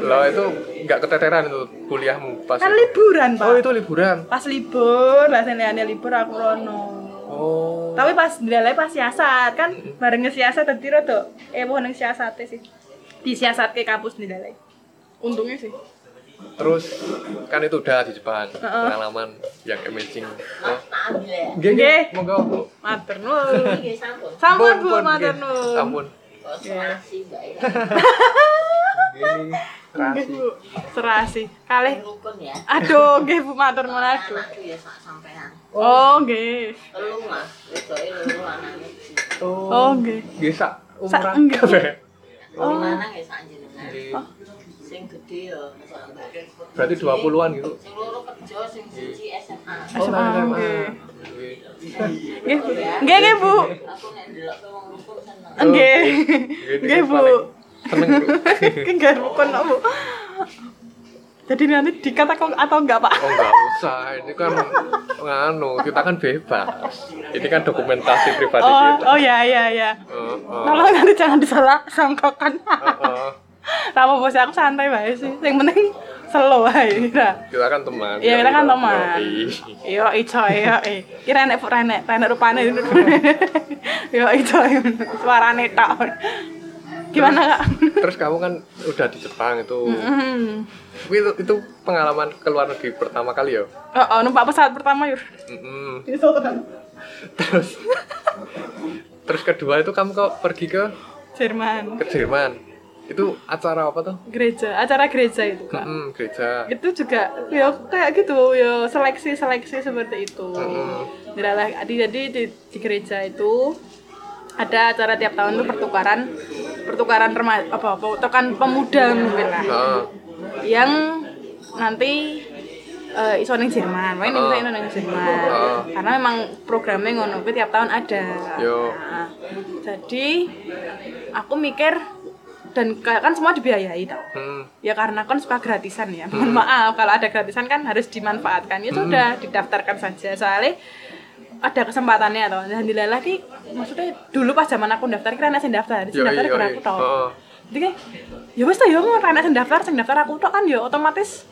Lah itu nggak keteteran itu kuliahmu pas Kan itu? liburan, Pak. oh itu liburan Pas libur, pas liane libur aku rono. oh Tapi pas nilai pas siasat kan bareng siasat tadi rada eh mau nang siasate sih. Disiasat ke kampus nilai. Untungnya sih. terus kan itu udah di Jepang Heeh. pengalaman yang amazing oh. Nggih. Nggih, monggo Bu. Matur nuwun. Sampun Bu, Pun, matur nuwun. Sampun. Ini Nggih, terasi Bu. Serasi. Kalih. rukun ya Aduh, nggih Bu matur nuwun aduh. ya sampean Oh, nggih. telu mas wedoke loro anake Oh, nggih. nggih sak umuran nggih. kabeh wong lanang ya sak jenengan Nggih. Sing gede ya berarti 20-an gitu loro kerja sing siji SMA oh SMA, nang SMA nggih. Nggih. Nggih, Bu. Nggih, nggih, Bu. aku nek ndelok wong rukun seneng Oh, Nggih. Nggih, Nggih, Bu. seneng. Nggih, rukun kok, Bu. Jadi nanti dikat atau atau enggak, Pak? Oh nggak usah, ini kan nganu, kita kan bebas. Ini kan dokumentasi pribadi Oh, kita. oh ya, ya, ya. Oh, oh. Tolong nanti jangan disalah sangkakan. Oh, oh. Sama bos aku santai bae sih. Yang penting slow ae. Kita kan teman. Iya, kita kan teman. Yo ico yo eh. Kira enek renek, renek rupane. Yo ico suarane tok. Gimana, Kak? Terus kamu kan udah di Jepang itu. Hmm. itu, itu pengalaman ke luar negeri pertama kali ya. Oh, oh, numpak pesawat pertama yur. Kan Terus terus kedua itu kamu kok pergi ke Jerman. ke Jerman. Itu acara apa tuh? Gereja, acara gereja itu, Kak. Mm-mm, gereja. itu juga ya kayak gitu ya seleksi seleksi seperti itu Mm-mm. jadi jadi di, di gereja itu ada acara tiap tahun tuh pertukaran pertukaran remaja apa pertukaran pemuda mungkin lah Ah, yang nanti eh iso ning Jerman, main Ah. iso ning Jerman. Ah. Karena memang programnya ngono kuwi tiap tahun ada. Yo. Nah, jadi aku mikir dan kayak kan semua dibiayai tau. hmm. Ya karena kan suka gratisan ya. Mohon maaf kalau ada gratisan kan harus dimanfaatkan. Ya sudah didaftarkan saja. Soalnya ada kesempatannya atau alhamdulillah lagi maksudnya dulu pas zaman aku daftar kira anak sing daftar, Yoi, daftar kira aku tok. Heeh. Jadi kayak ya wis tuh ya mau sing daftar, sing daftar aku tok kan ya otomatis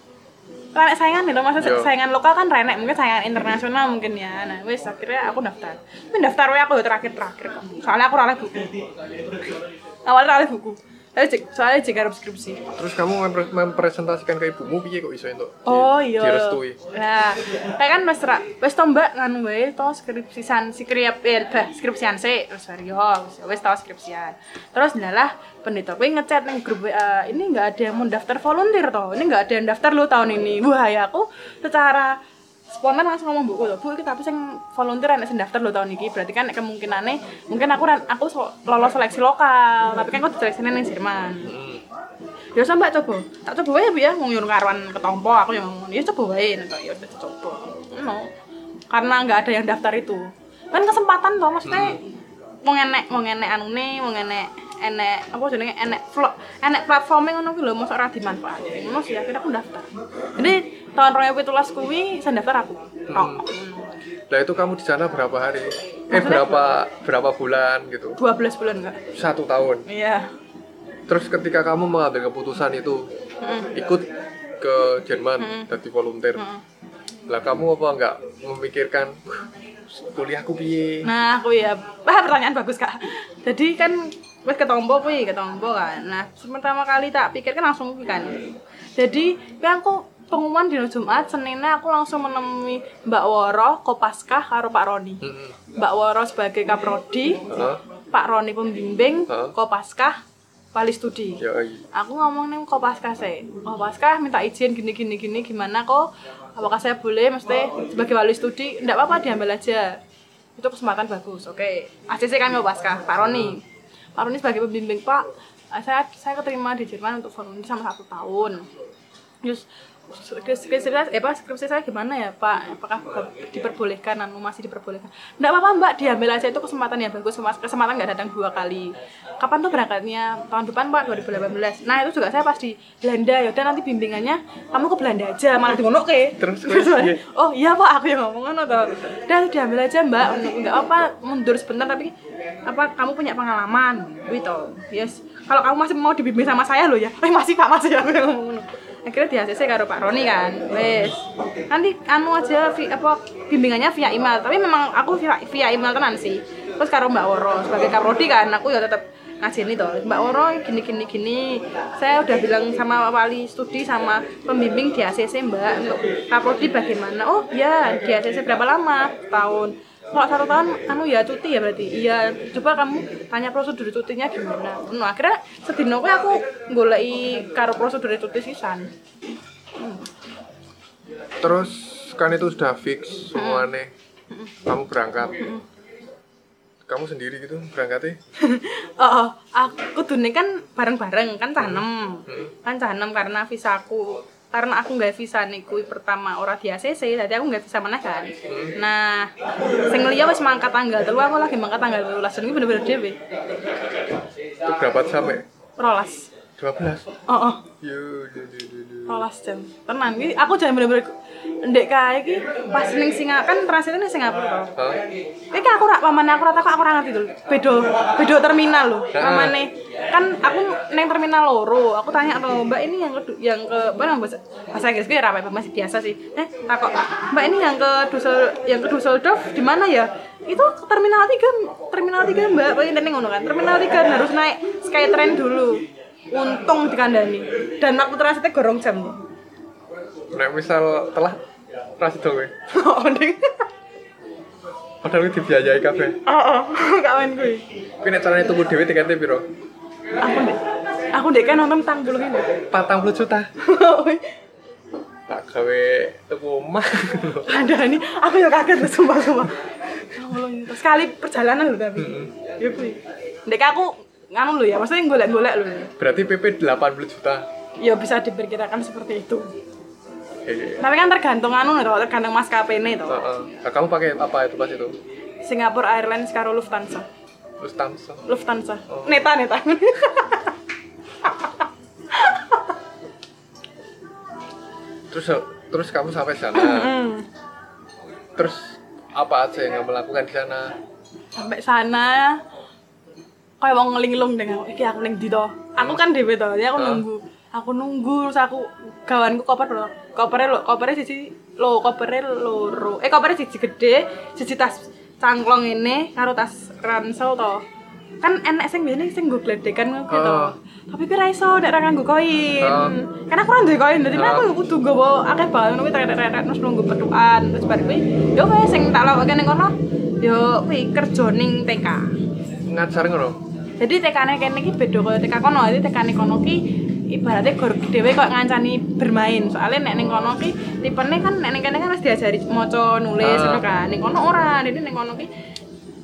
renek saingan itu maksudnya Yo. saingan lokal kan renek mungkin saingan internasional mungkin ya nah wis akhirnya aku daftar tapi daftar aku ya terakhir terakhir kok soalnya aku raleh buku awalnya raleh buku Soalnya jik- soalnya jika harus skripsi Terus kamu mempre- mempresentasikan ke ibumu piye kok iso entuk? Oh iya. Direstui. Nah, kayak kan wis ra wis to Mbak nganu wae to skripsisan skrip eh bah, skripsian sih terus yo wis- to skripsian. Terus ndalah pendeta kuwi ngechat ning grup WA, ini enggak ada yang mau daftar volunteer toh. Ini enggak ada yang daftar lo tahun ini. Wah, ya aku secara spontan langsung ngomong buku loh, bu kita tapi sing volunteer enak sing daftar lo tahun ini berarti kan kemungkinannya mungkin aku ran- aku so- lolos seleksi lokal tapi kan aku diseleksinya ning Jerman. Hmm. ya mbak coba. Tak coba wae bu ya mau nyuruh karuan ketompo aku yang ngomong ya coba wae. Nanti ya udah coba. No karena nggak ada yang daftar itu. Kan kesempatan toh maksudnya mau enek mau enek anune mau enek enek apa jenenge enek vlog enek platformnya ngono kuwi lho mosok ora dimanfaatkan ngono sih akhirnya aku daftar. Jadi tahun 2017 kuwi saya daftar aku tok Lah itu kamu di sana berapa hari? Eh berapa berapa bulan gitu? 12 bulan enggak Satu tahun. iya Terus ketika kamu mengambil keputusan itu Mm. ikut ke Jerman jadi volunteer. Lah kamu apa enggak memikirkan "Wah, kuliahku piye? Nah, aku ya, ah, pertanyaan bagus kak. Jadi kan wes ketombo kuwi, ketombo kan. Nah, pertama kali tak pikir kan langsung kan. Jadi, kan aku pengumuman di Jumat, Seninnya aku langsung menemui Mbak Woro, Kopaskah, karo Pak Roni. Mbak Woro sebagai kaprodi. Pak Roni pembimbing? Kopaskah, wali studi. Aku ngomong nih Kopaskah saya, Kopaskah minta izin gini gini gini gimana kok? Apakah saya boleh, mesti sebagai wali studi? Enggak apa-apa diambil aja. Itu kesempatan bagus, oke. ACC kan Kopaskah, Pak Roni. Pak Roni sebagai pembimbing Pak, saya saya keterima di Jerman untuk volunteer sama satu tahun. Terus skripsi eh apa skripsi saya gimana ya Pak? Apakah diperbolehkan anu masih diperbolehkan? Enggak apa-apa Mbak, diambil aja itu kesempatan yang bagus, kesempatan nggak datang dua kali. Kapan tuh berangkatnya? Tahun depan Pak 2018. Nah, itu juga saya pas di Belanda ya udah nanti bimbingannya kamu ke Belanda aja, malah di ke. Terus terus iya. oh iya Pak, aku yang ngomong ngono toh. Udah diambil aja Mbak, enggak apa mundur sebentar tapi apa kamu punya pengalaman gitu. Yes. Kalau kamu masih mau dibimbing sama saya loh ya. Eh masih Pak, masih aku yang ngomong ngono akhirnya di ACC karo Pak Roni kan. Wes. Nanti anu aja vi, apa bimbingannya via email. Tapi memang aku via, via email tenan sih. Terus karo Mbak Woro sebagai kaprodi kan aku ya tetap ngajeni toh. Mbak Woro gini gini gini. Saya udah bilang sama wali studi sama pembimbing di ACC Mbak untuk kaprodi bagaimana. Oh ya di ACC berapa lama? Tahun kalau satu tahun anu ya cuti ya berarti? Iya coba kamu tanya prosedur cutinya gimana? No, akhirnya sedino aku goleki karo prosedur cuti sisan. Terus kan itu sudah fix semuanya. Kamu berangkat. Kamu sendiri gitu berangkatnya? oh, oh aku kudune kan bareng-bareng kan cah enem kan cah enem karena visaku karena aku nggak visa nih kui pertama ora di ACC jadi aku nggak visa mana kan nah sing liya wis mangkat tanggal telu aku lagi mangkat tanggal 12 dan ini bener-bener dhewe Itu berapa sampai? rolas 12. oh oh Yo, yo, yo, yo, yo. rolas jam tenan iki aku jangan bener-bener ndek kae iki pas ning Singapura kan transitnya ning Singapura toh Hah? Iki aku rak pamane aku kok aku ora ngerti lho. Bedo bedo terminal lho. Pamane kan aku neng terminal loro. Aku tanya to, Mbak ini yang ke yang ke mana bahasa bahasa Inggris gue rapi masih biasa sih. Eh, takok. Mbak ini yang ke Dusel yang ke Dusseldorf di mana ya? Itu terminal 3, terminal 3 Mbak. Paling neng ngono kan. Terminal 3 harus naik Skytrain dulu. Untung dikandani. Dan waktu transitnya gorong jam. Nek misal telah transit dong gue. Oh, ding. Padahal gue dibiayai kabeh. Oh, oh, kawan gue. Kuwi nek carane tuku dhewe tiketnya piro? Aku dek, aku dek kan nonton tang bulu ini. 40 juta. Tak gawe tuku omah. Ada nih, aku ya kaget loh, sumpah sumpah. Ya Allah, ini sekali perjalanan loh tapi. Ya kuwi. Dek aku nganu loh ya, maksudnya golek-golek loh. Berarti PP 80 juta. Ya bisa diperkirakan seperti itu. Hehe. Tapi kan tergantung anu toh, tergantung maskapai nih toh. Heeh. Nah, kamu pakai apa itu pas itu? Singapore Airlines karo Lufthansa. Lufthansa. Lufthansa. Neta neta. Terus terus kamu sampai sana. Hmm. Terus apa aja yang kamu lakukan di sana? Sampai sana kayak wong ngelinglung dengan iki aku ning ndi to. Aku kan dhewe to, jadi aku nunggu. Aku nunggu terus aku gawanku koper lho. Kopernya lho, kopernya siji lho, kopernya loro. Eh kopernya siji gede, siji tas cangklong ini karo tas ransel to. Kan enek sing biyen sing nggo gledekan ngono kuwi to. Oh. Tapi pi ra iso nek ra nganggo koin. Oh. Karena aku ora duwe koin, dadi Oh. aku kudu nggawa akeh banget kuwi tek-tek terus nunggu petukan. Terus bar kuwi yo wis sing tak lakoke ning kono yo kuwi kerja ning TK. Ngajar ngono. Jadi tekane kene iki beda kaya TK kono. Jadi tekane kono ki ibaratnya gor dhewe kok ngancani bermain. Soalnya nek ning kono ki tipene kan nek ning kene kan harus diajari maca nulis Ah. ngono kan. Ning kono ora. Jadi ning kono ki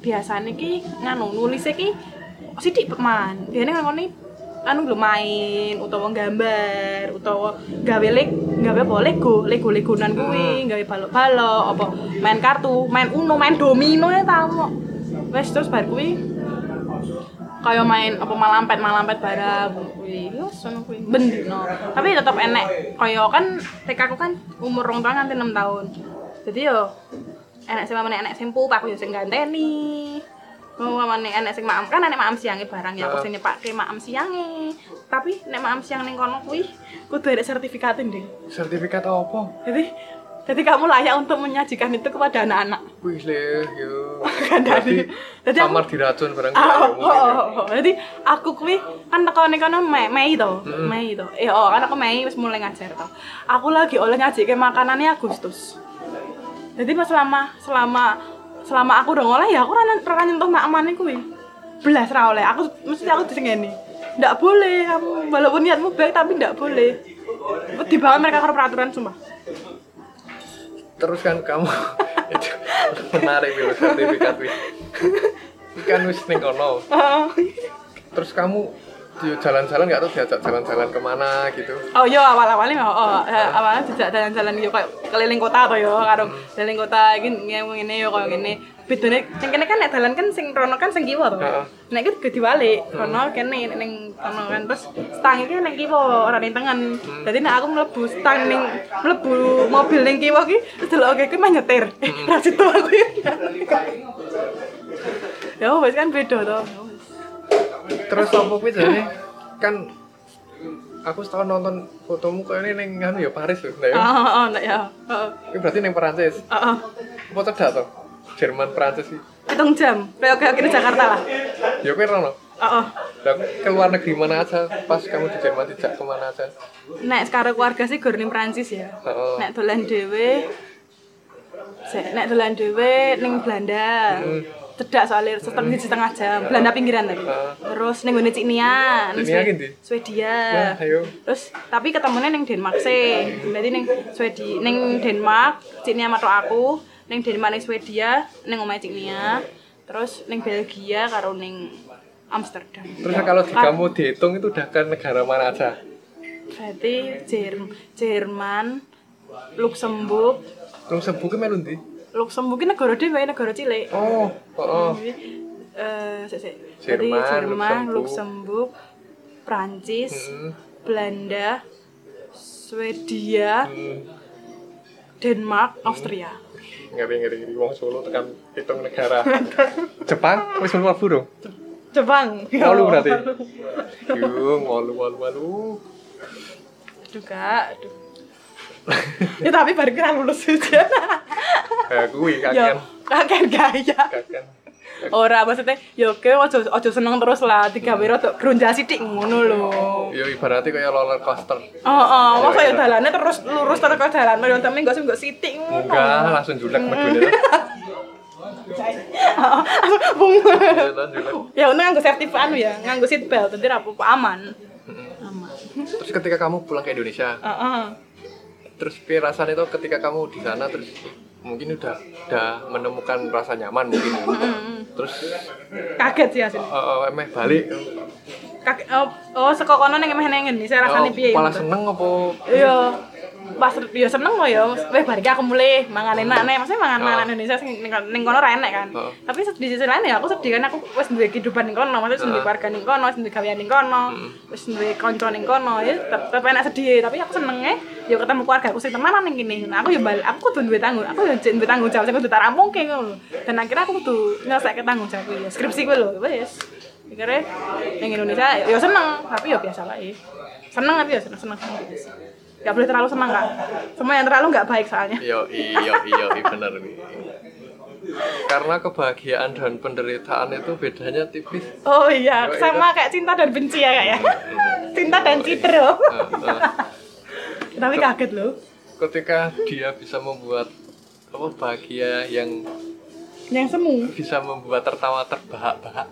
biasane ki nganu nulis ki sithik peman. Biasane nang kono anu lho main utawa gambar utawa gawe leg gawe apa lego lego legonan kuwi gawe balok-balok apa main kartu main uno main domino ya tau wes terus bar kuwi kaya main apa malampet malampet barang kuwi sono kuwi bendino tapi tetep enek. Kaya kan TK aku kan umur rong tahun nganti 6 tahun jadi yo enek sing mamane enek sing pup aku yo sing ganteni Oh, mamane enek sing maam kan enek maam siange barang ya aku sing nyepake maam siange. Tapi nek maam siang ning kono kuwi kudu ada sertifikat nding Sertifikat apa? jadi jadi kamu layak untuk menyajikan itu kepada anak-anak Wih yo. Kan jadi aku- kamar diracun barang Ah, oh, oh, oh, oh. Jadi aku kuwi kan teko ning kono Mei, Mei to. Mei to. Eh oh, kan aku Mei wis mulai ngajar to. Aku lagi oleh ngajike makanannya Agustus. Jadi pas selama selama selama aku udah ngolah ya aku ora ora nyentuh makamane kuwi. Belas ra oleh. Aku mesti aku disengeni. Ndak boleh kamu walaupun niatmu baik tapi ndak boleh. Wedi banget mereka karo peraturan sumpah. Terus kan kamu itu menarik nih sertifikat wih. Ini kan wis ning kono. Terus kamu di jalan-jalan nggak tuh diajak jalan-jalan ke mana gitu? Oh yo awal awalnya oh, oh eh, awalnya dijak jalan-jalan yo kayak keliling kota to yo karo keliling kota iki ngene yo koyo ngene. Bedane sing kene kan nek dalan kan sing rono kan sing kiwa to. Heeh. Nek iki kudu diwalik, kono kene ning kono kan terus stang iki ning kiwa ora ning tengen. Dadi nek aku mlebu stang ning mlebu mobil ning kiwa ki terus delok oke kuwi mah nyetir. Ra situ aku. Ya wis kan beda to. Terus apa kuwi jane kan aku setahun nonton fotomu kayaknya neng anu ya Paris loh, nah ya. Oh, oh, nek ya. Heeh. Ini berarti neng Perancis. Heeh. Apa cedak tuh? Jerman Perancis sih. Hitung jam. Kayak kayak kene Jakarta lah. Ya kowe rono. Heeh. Lah ke luar negeri mana aja? Pas kamu di Jerman dijak ke mana aja? Nek sekarang keluarga sih gur ning Prancis ya. Heeh. Nek dolan dhewe Sek, nek dolan dhewe ning Belanda. Cedak soalnya setengah siji setengah jam. Belanda pinggiran tapi. Terus ning ngene Cik Nia? Swedia. Wah, ayo. Terus tapi ketemunya ning Denmark sih. Berarti ning Swedia, ning Denmark, Cik Nia matok aku, ning Denmark ning Swedia, ning omahe Cik Nia. Terus ning Belgia karo ning Amsterdam. Terus kalau di kamu dihitung itu udah ke negara mana aja? Berarti Jerm Jerman, Luxembourg, Terus sebuke melu ndi? Luxembourg ki negara dhewe, negara cilik. Oh, oh, oh. Eh, sik sik. Jerman, Jerman, Luxembourg. Luxembourg, Prancis, Hmm. Belanda, Swedia, Hmm. Denmark, Austria. Ngeri ngeri. Ngeri wong Solo tekan hitung negara. Jepang? Wis mlebu dong Jepang. walu berarti? Yung walu walu walu. Juga, aduh. ya tapi baru kira lulus ujian. kayak gue ya, kakean kakek gaya. kakean Ora maksudnya, ya oke ojo ojo seneng terus lah tiga wiro tuh gerunja sithik ngono lho. yo ibaratnya kayak roller coaster Oh, oh, masa ya iya. dalannya terus lurus terus ke jalan, mau tapi enggak sih enggak sithik ngono. enggak langsung julek medune Bung. Julek. ya untung nganggo safety anu ya, nganggo seat belt, jadi apa aman. Aman. terus ketika kamu pulang ke Indonesia Heeh. terus rasanya itu ketika kamu di sana terus mungkin udah udah menemukan rasa nyaman mungkin terus Kaget sih asli. eh, eh, emeh balik Kaget oh, oh saka kono ning emeh ning ngene, saya rasane oh, piye? malah seneng apa Iya. Pas ya seneng kok ya, weh bari aku mulai mangan enak maksudnya mangan mangan Indonesia sing ning kono enak kan. Oh. Tapi di sisi lain ya aku sedih kan aku wis duwe kehidupan ning kono, maksudnya duwe keluarga ning kono, wis duwe gawean ning kono, wis duwe kanca ning kono, ya tetep enak sedih, tapi aku senenge ya ketemu keluarga aku sing temenan ning kene. Nah, aku ya balik, aku kudu duwe tanggung, aku ya duwe tanggung jawab sing kudu tak rampungke ngono. Dan akhirnya aku kudu nyelesaike tanggung jawab ya skripsi gue lho, wis. Akhirnya ning Indonesia ya seneng, tapi ya biasa wae. Seneng tapi ya seneng seneng biasa. Gak boleh terlalu senang kak. Semua yang terlalu nggak baik soalnya. Iya, iya, iya, iya bener nih. Karena kebahagiaan dan penderitaan itu bedanya tipis. Oh iya, Oh, sama kayak cinta dan benci ya kak ya. cinta dan citro. Eh, eh, Tapi kaget loh. ketika dia bisa membuat apa bahagia yang Yang semu. bisa membuat tertawa terbahak-bahak.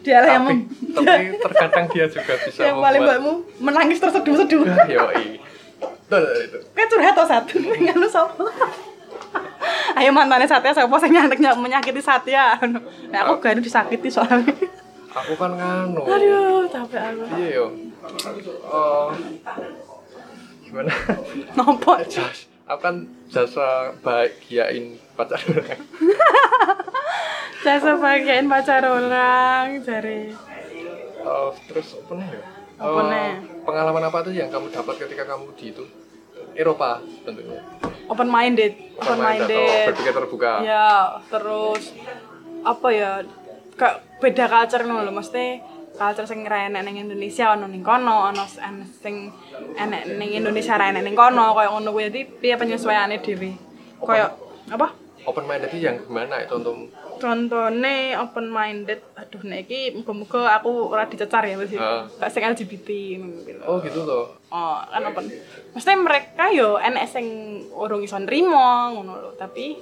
Dia lah yang Tapi, mem- tapi terkadang dia juga bisa yang paling membuat mbakmu menangis terseduh-seduh. Yoi. Itu. Kayak curhat atau satu, nggak lu sopo. Ayo mantannya Satya, siapa sing nyanteknya menyakiti Satya? Nah, aku gak disakiti soalnya. Aku kan nganu. Aduh, capek aku. Iya yo. Oh. Gimana? Nopo? Jas, aku kan jasa bahagiain pacar orang. Jasa bagian pacar orang, jari. Oh, terus apa nih? ya? Apa Oh, nih? Pengalaman apa tuh yang kamu dapat ketika kamu di itu? Eropa tentunya. Open minded, open Oh, minded. berpikir terbuka. Ya, terus apa ya? Kayak beda culture ngono lho, mesti culture sing ra enek ning Indonesia ono ning kono, ono sing enek ning Indonesia ra enek ning kono, koyo ngono kuwi. Jadi piye penyesuaiane dhewe? Koyo apa? Open minded itu yang gimana itu untuk Contohnya open minded, aduh nek iki muga-muga aku ora dicecar ya. Heeh. Kayak sing LGBT ngono gitu. Oh gitu loh. Oh, kan open. Maksudnya mereka yo enek sing urung iso nrimo ngono lho, tapi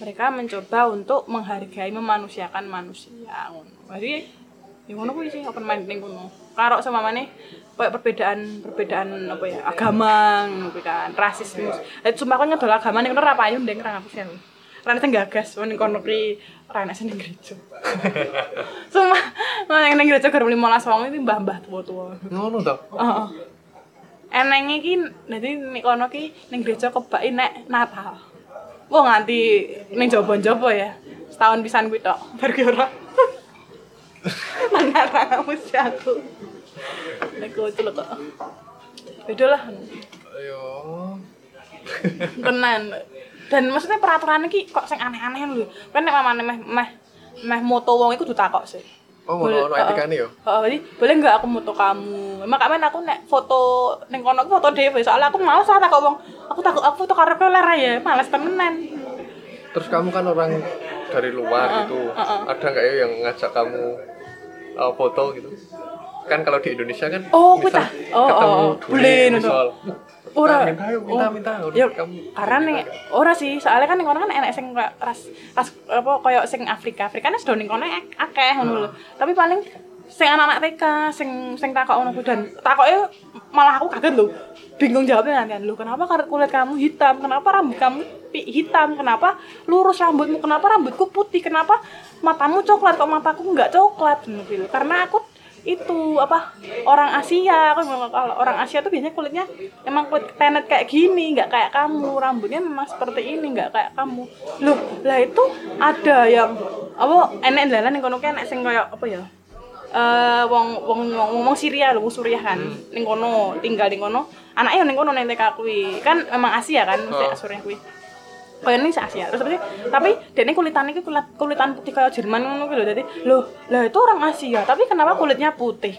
mereka mencoba untuk menghargai memanusiakan manusia ngono. Jadi ya ngono kuwi sih open mind ning kono. Karo sama mana kayak perbedaan perbedaan apa ya agama ngono kan rasisme. Eh cuma aku ngedol agama ning kono ra payu ndeng ra sih. Ra nek gagas ning kono ki ra enek sing gereja. Cuma ning ning gereja gara 15 wong iki mbah-mbah tua-tua. Ngono toh. Heeh. Enenge iki dadi nek kono ki ning gereja kebaki nek Natal. Wah nganti ning jaba-jaba ya. Setahun pisan kuwi tok. Bar ki ora. Aku sih aku. Nek itu lho kok. Beda lah. Ayo. Tenan. Dan maksudnya peraturan iki kok sing aneh-aneh lho. Kan nek mamane meh meh meh moto wong iku kudu takok sih. Oh, ngono ono etikane yo. Jadi boleh nggak aku foto kamu? Emang kamen aku nek foto neng kono foto dhewe soalnya aku males lah takut wong. Aku takut aku foto kowe lara ya, males temenan. Terus kamu kan orang dari luar gitu. Ada nggak ya yang ngajak kamu uh, foto gitu? kan kalau di Indonesia kan Oh, kucah. Oh, ketemu oh, oh. dule, Bule, misal Ora. minta minta Oh. minta Ya, kamu karena nih ora sih, soalnya kan kono kan enek sing ras ras apa koyo sing Afrika. Afrika nih sudah ning kono ak- akeh ngono lho. Tapi paling sing anak-anak TK sing sing takok ngono kuwi dan takoke malah aku kaget lho. Bingung jawabnya nanti lu kenapa kulit kamu hitam? Kenapa rambut kamu hitam? Kenapa lurus rambutmu? Kenapa rambutku putih? Kenapa matamu coklat kok mataku nggak coklat? Karena aku itu apa orang Asia. Aku bilang, kalau orang Asia tuh biasanya kulitnya emang kulit tenet kayak gini nggak kayak kamu. Rambutnya memang seperti ini nggak kayak kamu. Loh lah itu ada yang apa enek dalan yang kono enek sing kayak apa ya eh wong wong wong wong Syria lho wong Suriah kan. Ning kono tinggal ning kono. Anaknya ning kono ning TK kuwi. Kan memang Asia kan Oh. Suriah kuwi Kaya ini se Asia. Terus tapi tapi dia ini kulitannya itu kulit kulitan putih kayak Jerman ngono gitu. Jadi loh, lah itu orang Asia, tapi kenapa kulitnya putih?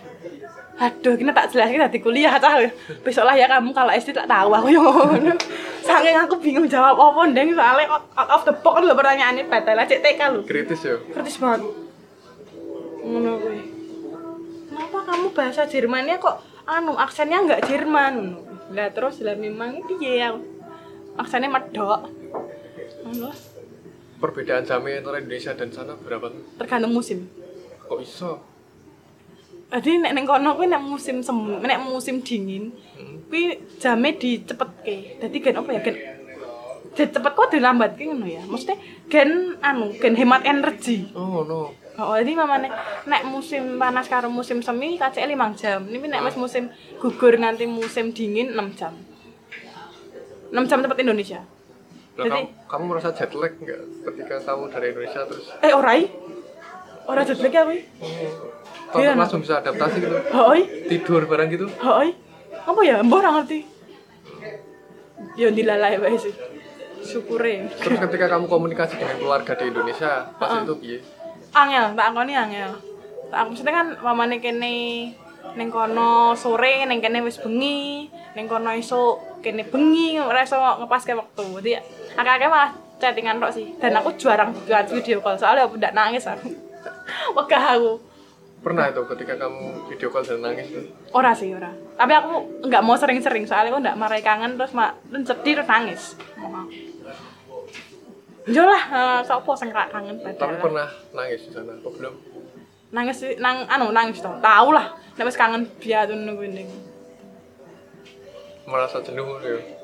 Aduh, ini tak jelas kita di kuliah cah. Besok lah ya kamu kalau SD tak tahu aku yang ngono. Saking aku bingung jawab apa ndeng soalnya out, of the box kan lho pertanyaannya batal aja TK lho. kritis ya Kritis banget. Ngono kuwi. Kenapa kamu bahasa Jermannya kok anu aksennya nggak Jerman? Lah terus lah memang piye ya? Aksennya medok. Perbedaan jamnya antara Indonesia dan sana berapa tuh tergantung musim. kok iso Jadi nek ning kono kuwi nek musim sem nek musim dingin, Hmm. kuwi jame dicepetke. Dadi gen apa ya gen cepet kok dilambatke ngono ya. Maksudnya gen anu gen hemat energi. oh no Oh, jadi mamane nek musim panas karo musim semi kacek 5 jam. Ini nek wis musim gugur nganti musim dingin 6 jam. 6 jam tempat Indonesia. Jadi- kamu, kamu merasa jet lag nggak ketika kamu dari Indonesia terus Eh orai? Ora jet lag ya kuwi. kamu Iya, langsung bisa adaptasi gitu Hoi. tidur barang gitu Hoi. Apa ya? Mbok ora ngerti. Ya dilalai wae sih. Syukure. terus ketika kamu komunikasi dengan keluarga di Indonesia pas itu piye Angel, tak akoni angel. Tak maksudnya kan mamane kene ning kono sore, ning kene wis bengi, ning kono esuk kene bengi ora iso ngepaske waktu. Jadi akeh-akeh malah chattingan tok sih. Dan aku jarang buat video call soalnya aku ndak nangis aku. Wegah aku. pernah itu ketika kamu video call dan nangis tuh Ora sih, ora. Tapi aku nggak mau sering-sering soalnya aku nggak marai kangen terus mak dan sedih terus nangis. Jo lah, uh, sopo sing kangen tapi pernah nangis di sana atau belum Nangis sih, nang anu nangis toh. Tahu lah, nek wis kangen biar tuh nunggu ning. merasa jenuh ya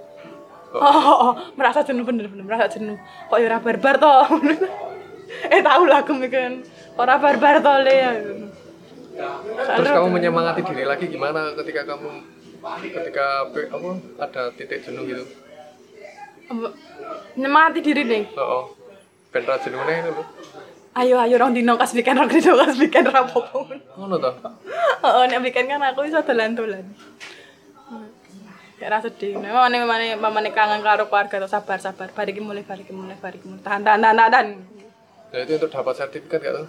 Oh, oh, oh, merasa jenuh bener-bener merasa jenuh. Kok ya barbar toh. eh tahu lah aku mikir ora barbar toh le. ya. terus kamu menyemangati diri lagi gimana ketika kamu ketika apa ada titik jenuh gitu nyemati diri nih. oh, oh. ben ra itu loh Ayo ayo rong dino kas bikin rong dino kas bikin rapopo. ngono toh Heeh, nek bikin kan aku iso dolan-dolan. Kayak rasa sedih. Nek mamane mamane mamane kangen karo keluarga tuh sabar sabar. Bariki mulai bariki mulai bariki mulai. Tahan tahan tahan tahan. nah itu untuk dapat sertifikat gak tuh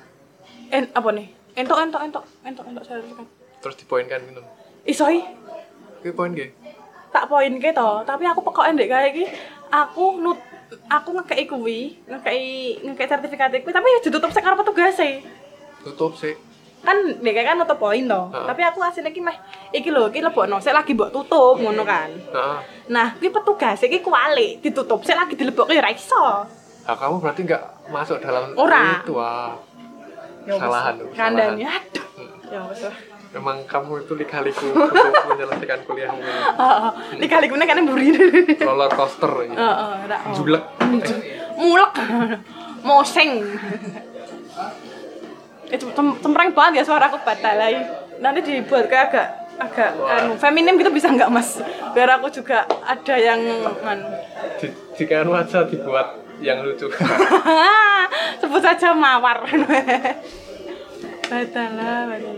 En apa nih? Entok entok entok entok entok sertifikat. terus dipoinkan gitu Isoi Oke poin gak? tak poin ke to, tapi aku pokoknya ndek kayak iki aku nut aku ngekei kuwi, ngekei ngekei sertifikat kuwi tapi ya ditutup karo petugas e. Tutup sih. Kan dia kan nutup poin Heeh. tapi aku aslinya iki meh iki lho iki lebokno sik lagi mbok tutup ngono kan Nah, nah kuwi petugas iki kualik ditutup sik lagi dilebokke ya ora iso nah kamu berarti nggak masuk dalam Ora. itu ah. ya. Kesalahan, kandani aduh ya wis. Memang kamu itu lika-liku untuk menyelesaikan kuliahmu ini. heeh dikali kene kan mburi Roller coaster ini. heeh ora oh. Julek. mulek moseng itu tem cempreng banget ya suara aku batalai nanti dibuat kayak agak agak anu feminim gitu bisa nggak mas? Biar aku juga ada yang anu. Di- Jika wajah dibuat yang lucu. sebut saja mawar. Batala batala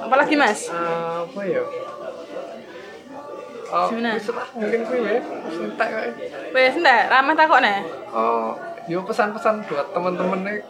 apalagi mas? Apa ya? Oh, Gimana? wis mungkin gue ya, wis entek kae. wes ndak ramah takok nih Oh, yo pesan-pesan buat teman-teman nih,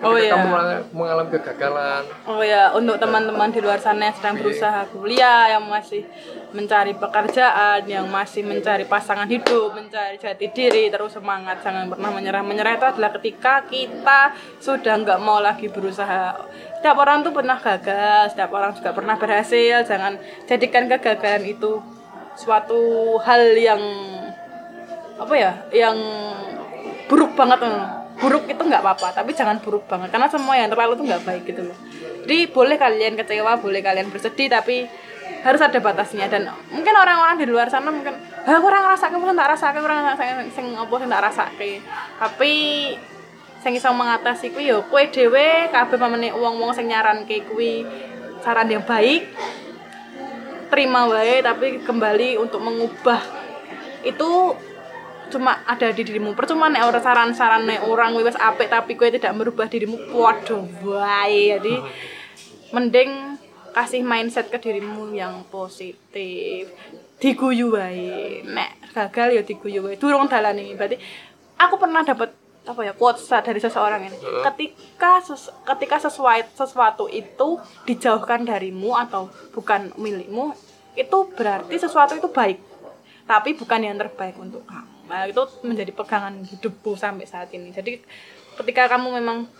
Oh, Ketika iya. kamu mengalami- mengalami kegagalan Oh ya, untuk teman-teman di luar sana yang sedang berusaha kuliah, yang masih mencari pekerjaan, yang masih mencari pasangan hidup, mencari jati diri, terus semangat, jangan pernah menyerah. Menyerah itu adalah ketika kita sudah nggak mau lagi berusaha. Setiap orang tuh pernah gagal, setiap orang juga pernah berhasil. Jangan jadikan kegagalan itu suatu hal yang apa ya, yang buruk banget. Buruk itu nggak apa-apa tapi jangan buruk banget karena semua yang terlalu tuh nggak baik gitu loh. Jadi boleh kalian kecewa boleh kalian bersedih tapi harus ada batasnya. Dan mungkin orang-orang di luar sana mungkin ah kurang rasa kamu tak rasa kurang rasa sing opo sing tak rasa tapi sing iso mengatasi kuwi yo kowe dhewe kabeh pamane wong-wong sing nyaranke kuwi saran yang baik terima wae tapi kembali untuk mengubah. Itu cuma ada di dirimu. Percuma nek orang saran-saran nek orang wis apik tapi kowe tidak merubah dirimu. Waduh wae. Jadi mending kasih mindset ke dirimu yang positif. Diguyu wae. Nek gagal ya diguyu wae. Durung dalane berarti aku pernah dapat apa ya quotes dari seseorang ini. Ketika ses- ketika sesuai sesuatu itu dijauhkan darimu atau bukan milikmu itu berarti sesuatu itu baik. Tapi bukan yang terbaik untuk kamu nah, itu menjadi pegangan hidupku sampai saat ini jadi ketika kamu memang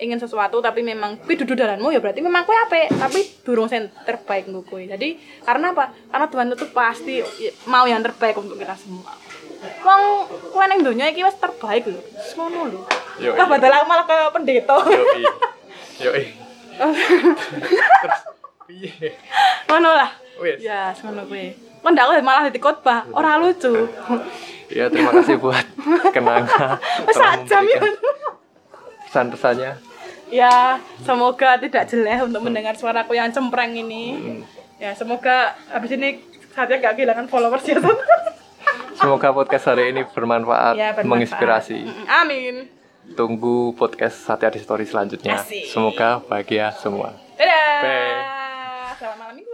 ingin sesuatu tapi memang kuwi dudu dalanmu ya berarti memang kuwi apik tapi durung sing terbaik untuk kuwi jadi karena apa karena Tuhan itu pasti mau yang terbaik untuk kita semua Wong kowe ning donya iki wis terbaik lho. Wis ngono lho. Yo, Lah iya. badal aku malah ke pendeta. yoi yoi terus piye Ngono lah. Wis. Ya, ngono kuwi. Aku malah di khotbah, ora lucu. ya terima kasih buat kenanga Wis telah sak jam ya. pesan-pesannya Ya, semoga tidak jelek untuk mendengar suaraku yang cempreng ini. Hmm. Ya, semoga habis ini saatnya gak kehilangan followers ya. Semoga podcast hari ini bermanfaat, ya, bermanfaat. menginspirasi Amin. tunggu podcast Satya di Story selanjutnya Asik. semoga bahagia semua Dadah. Bye.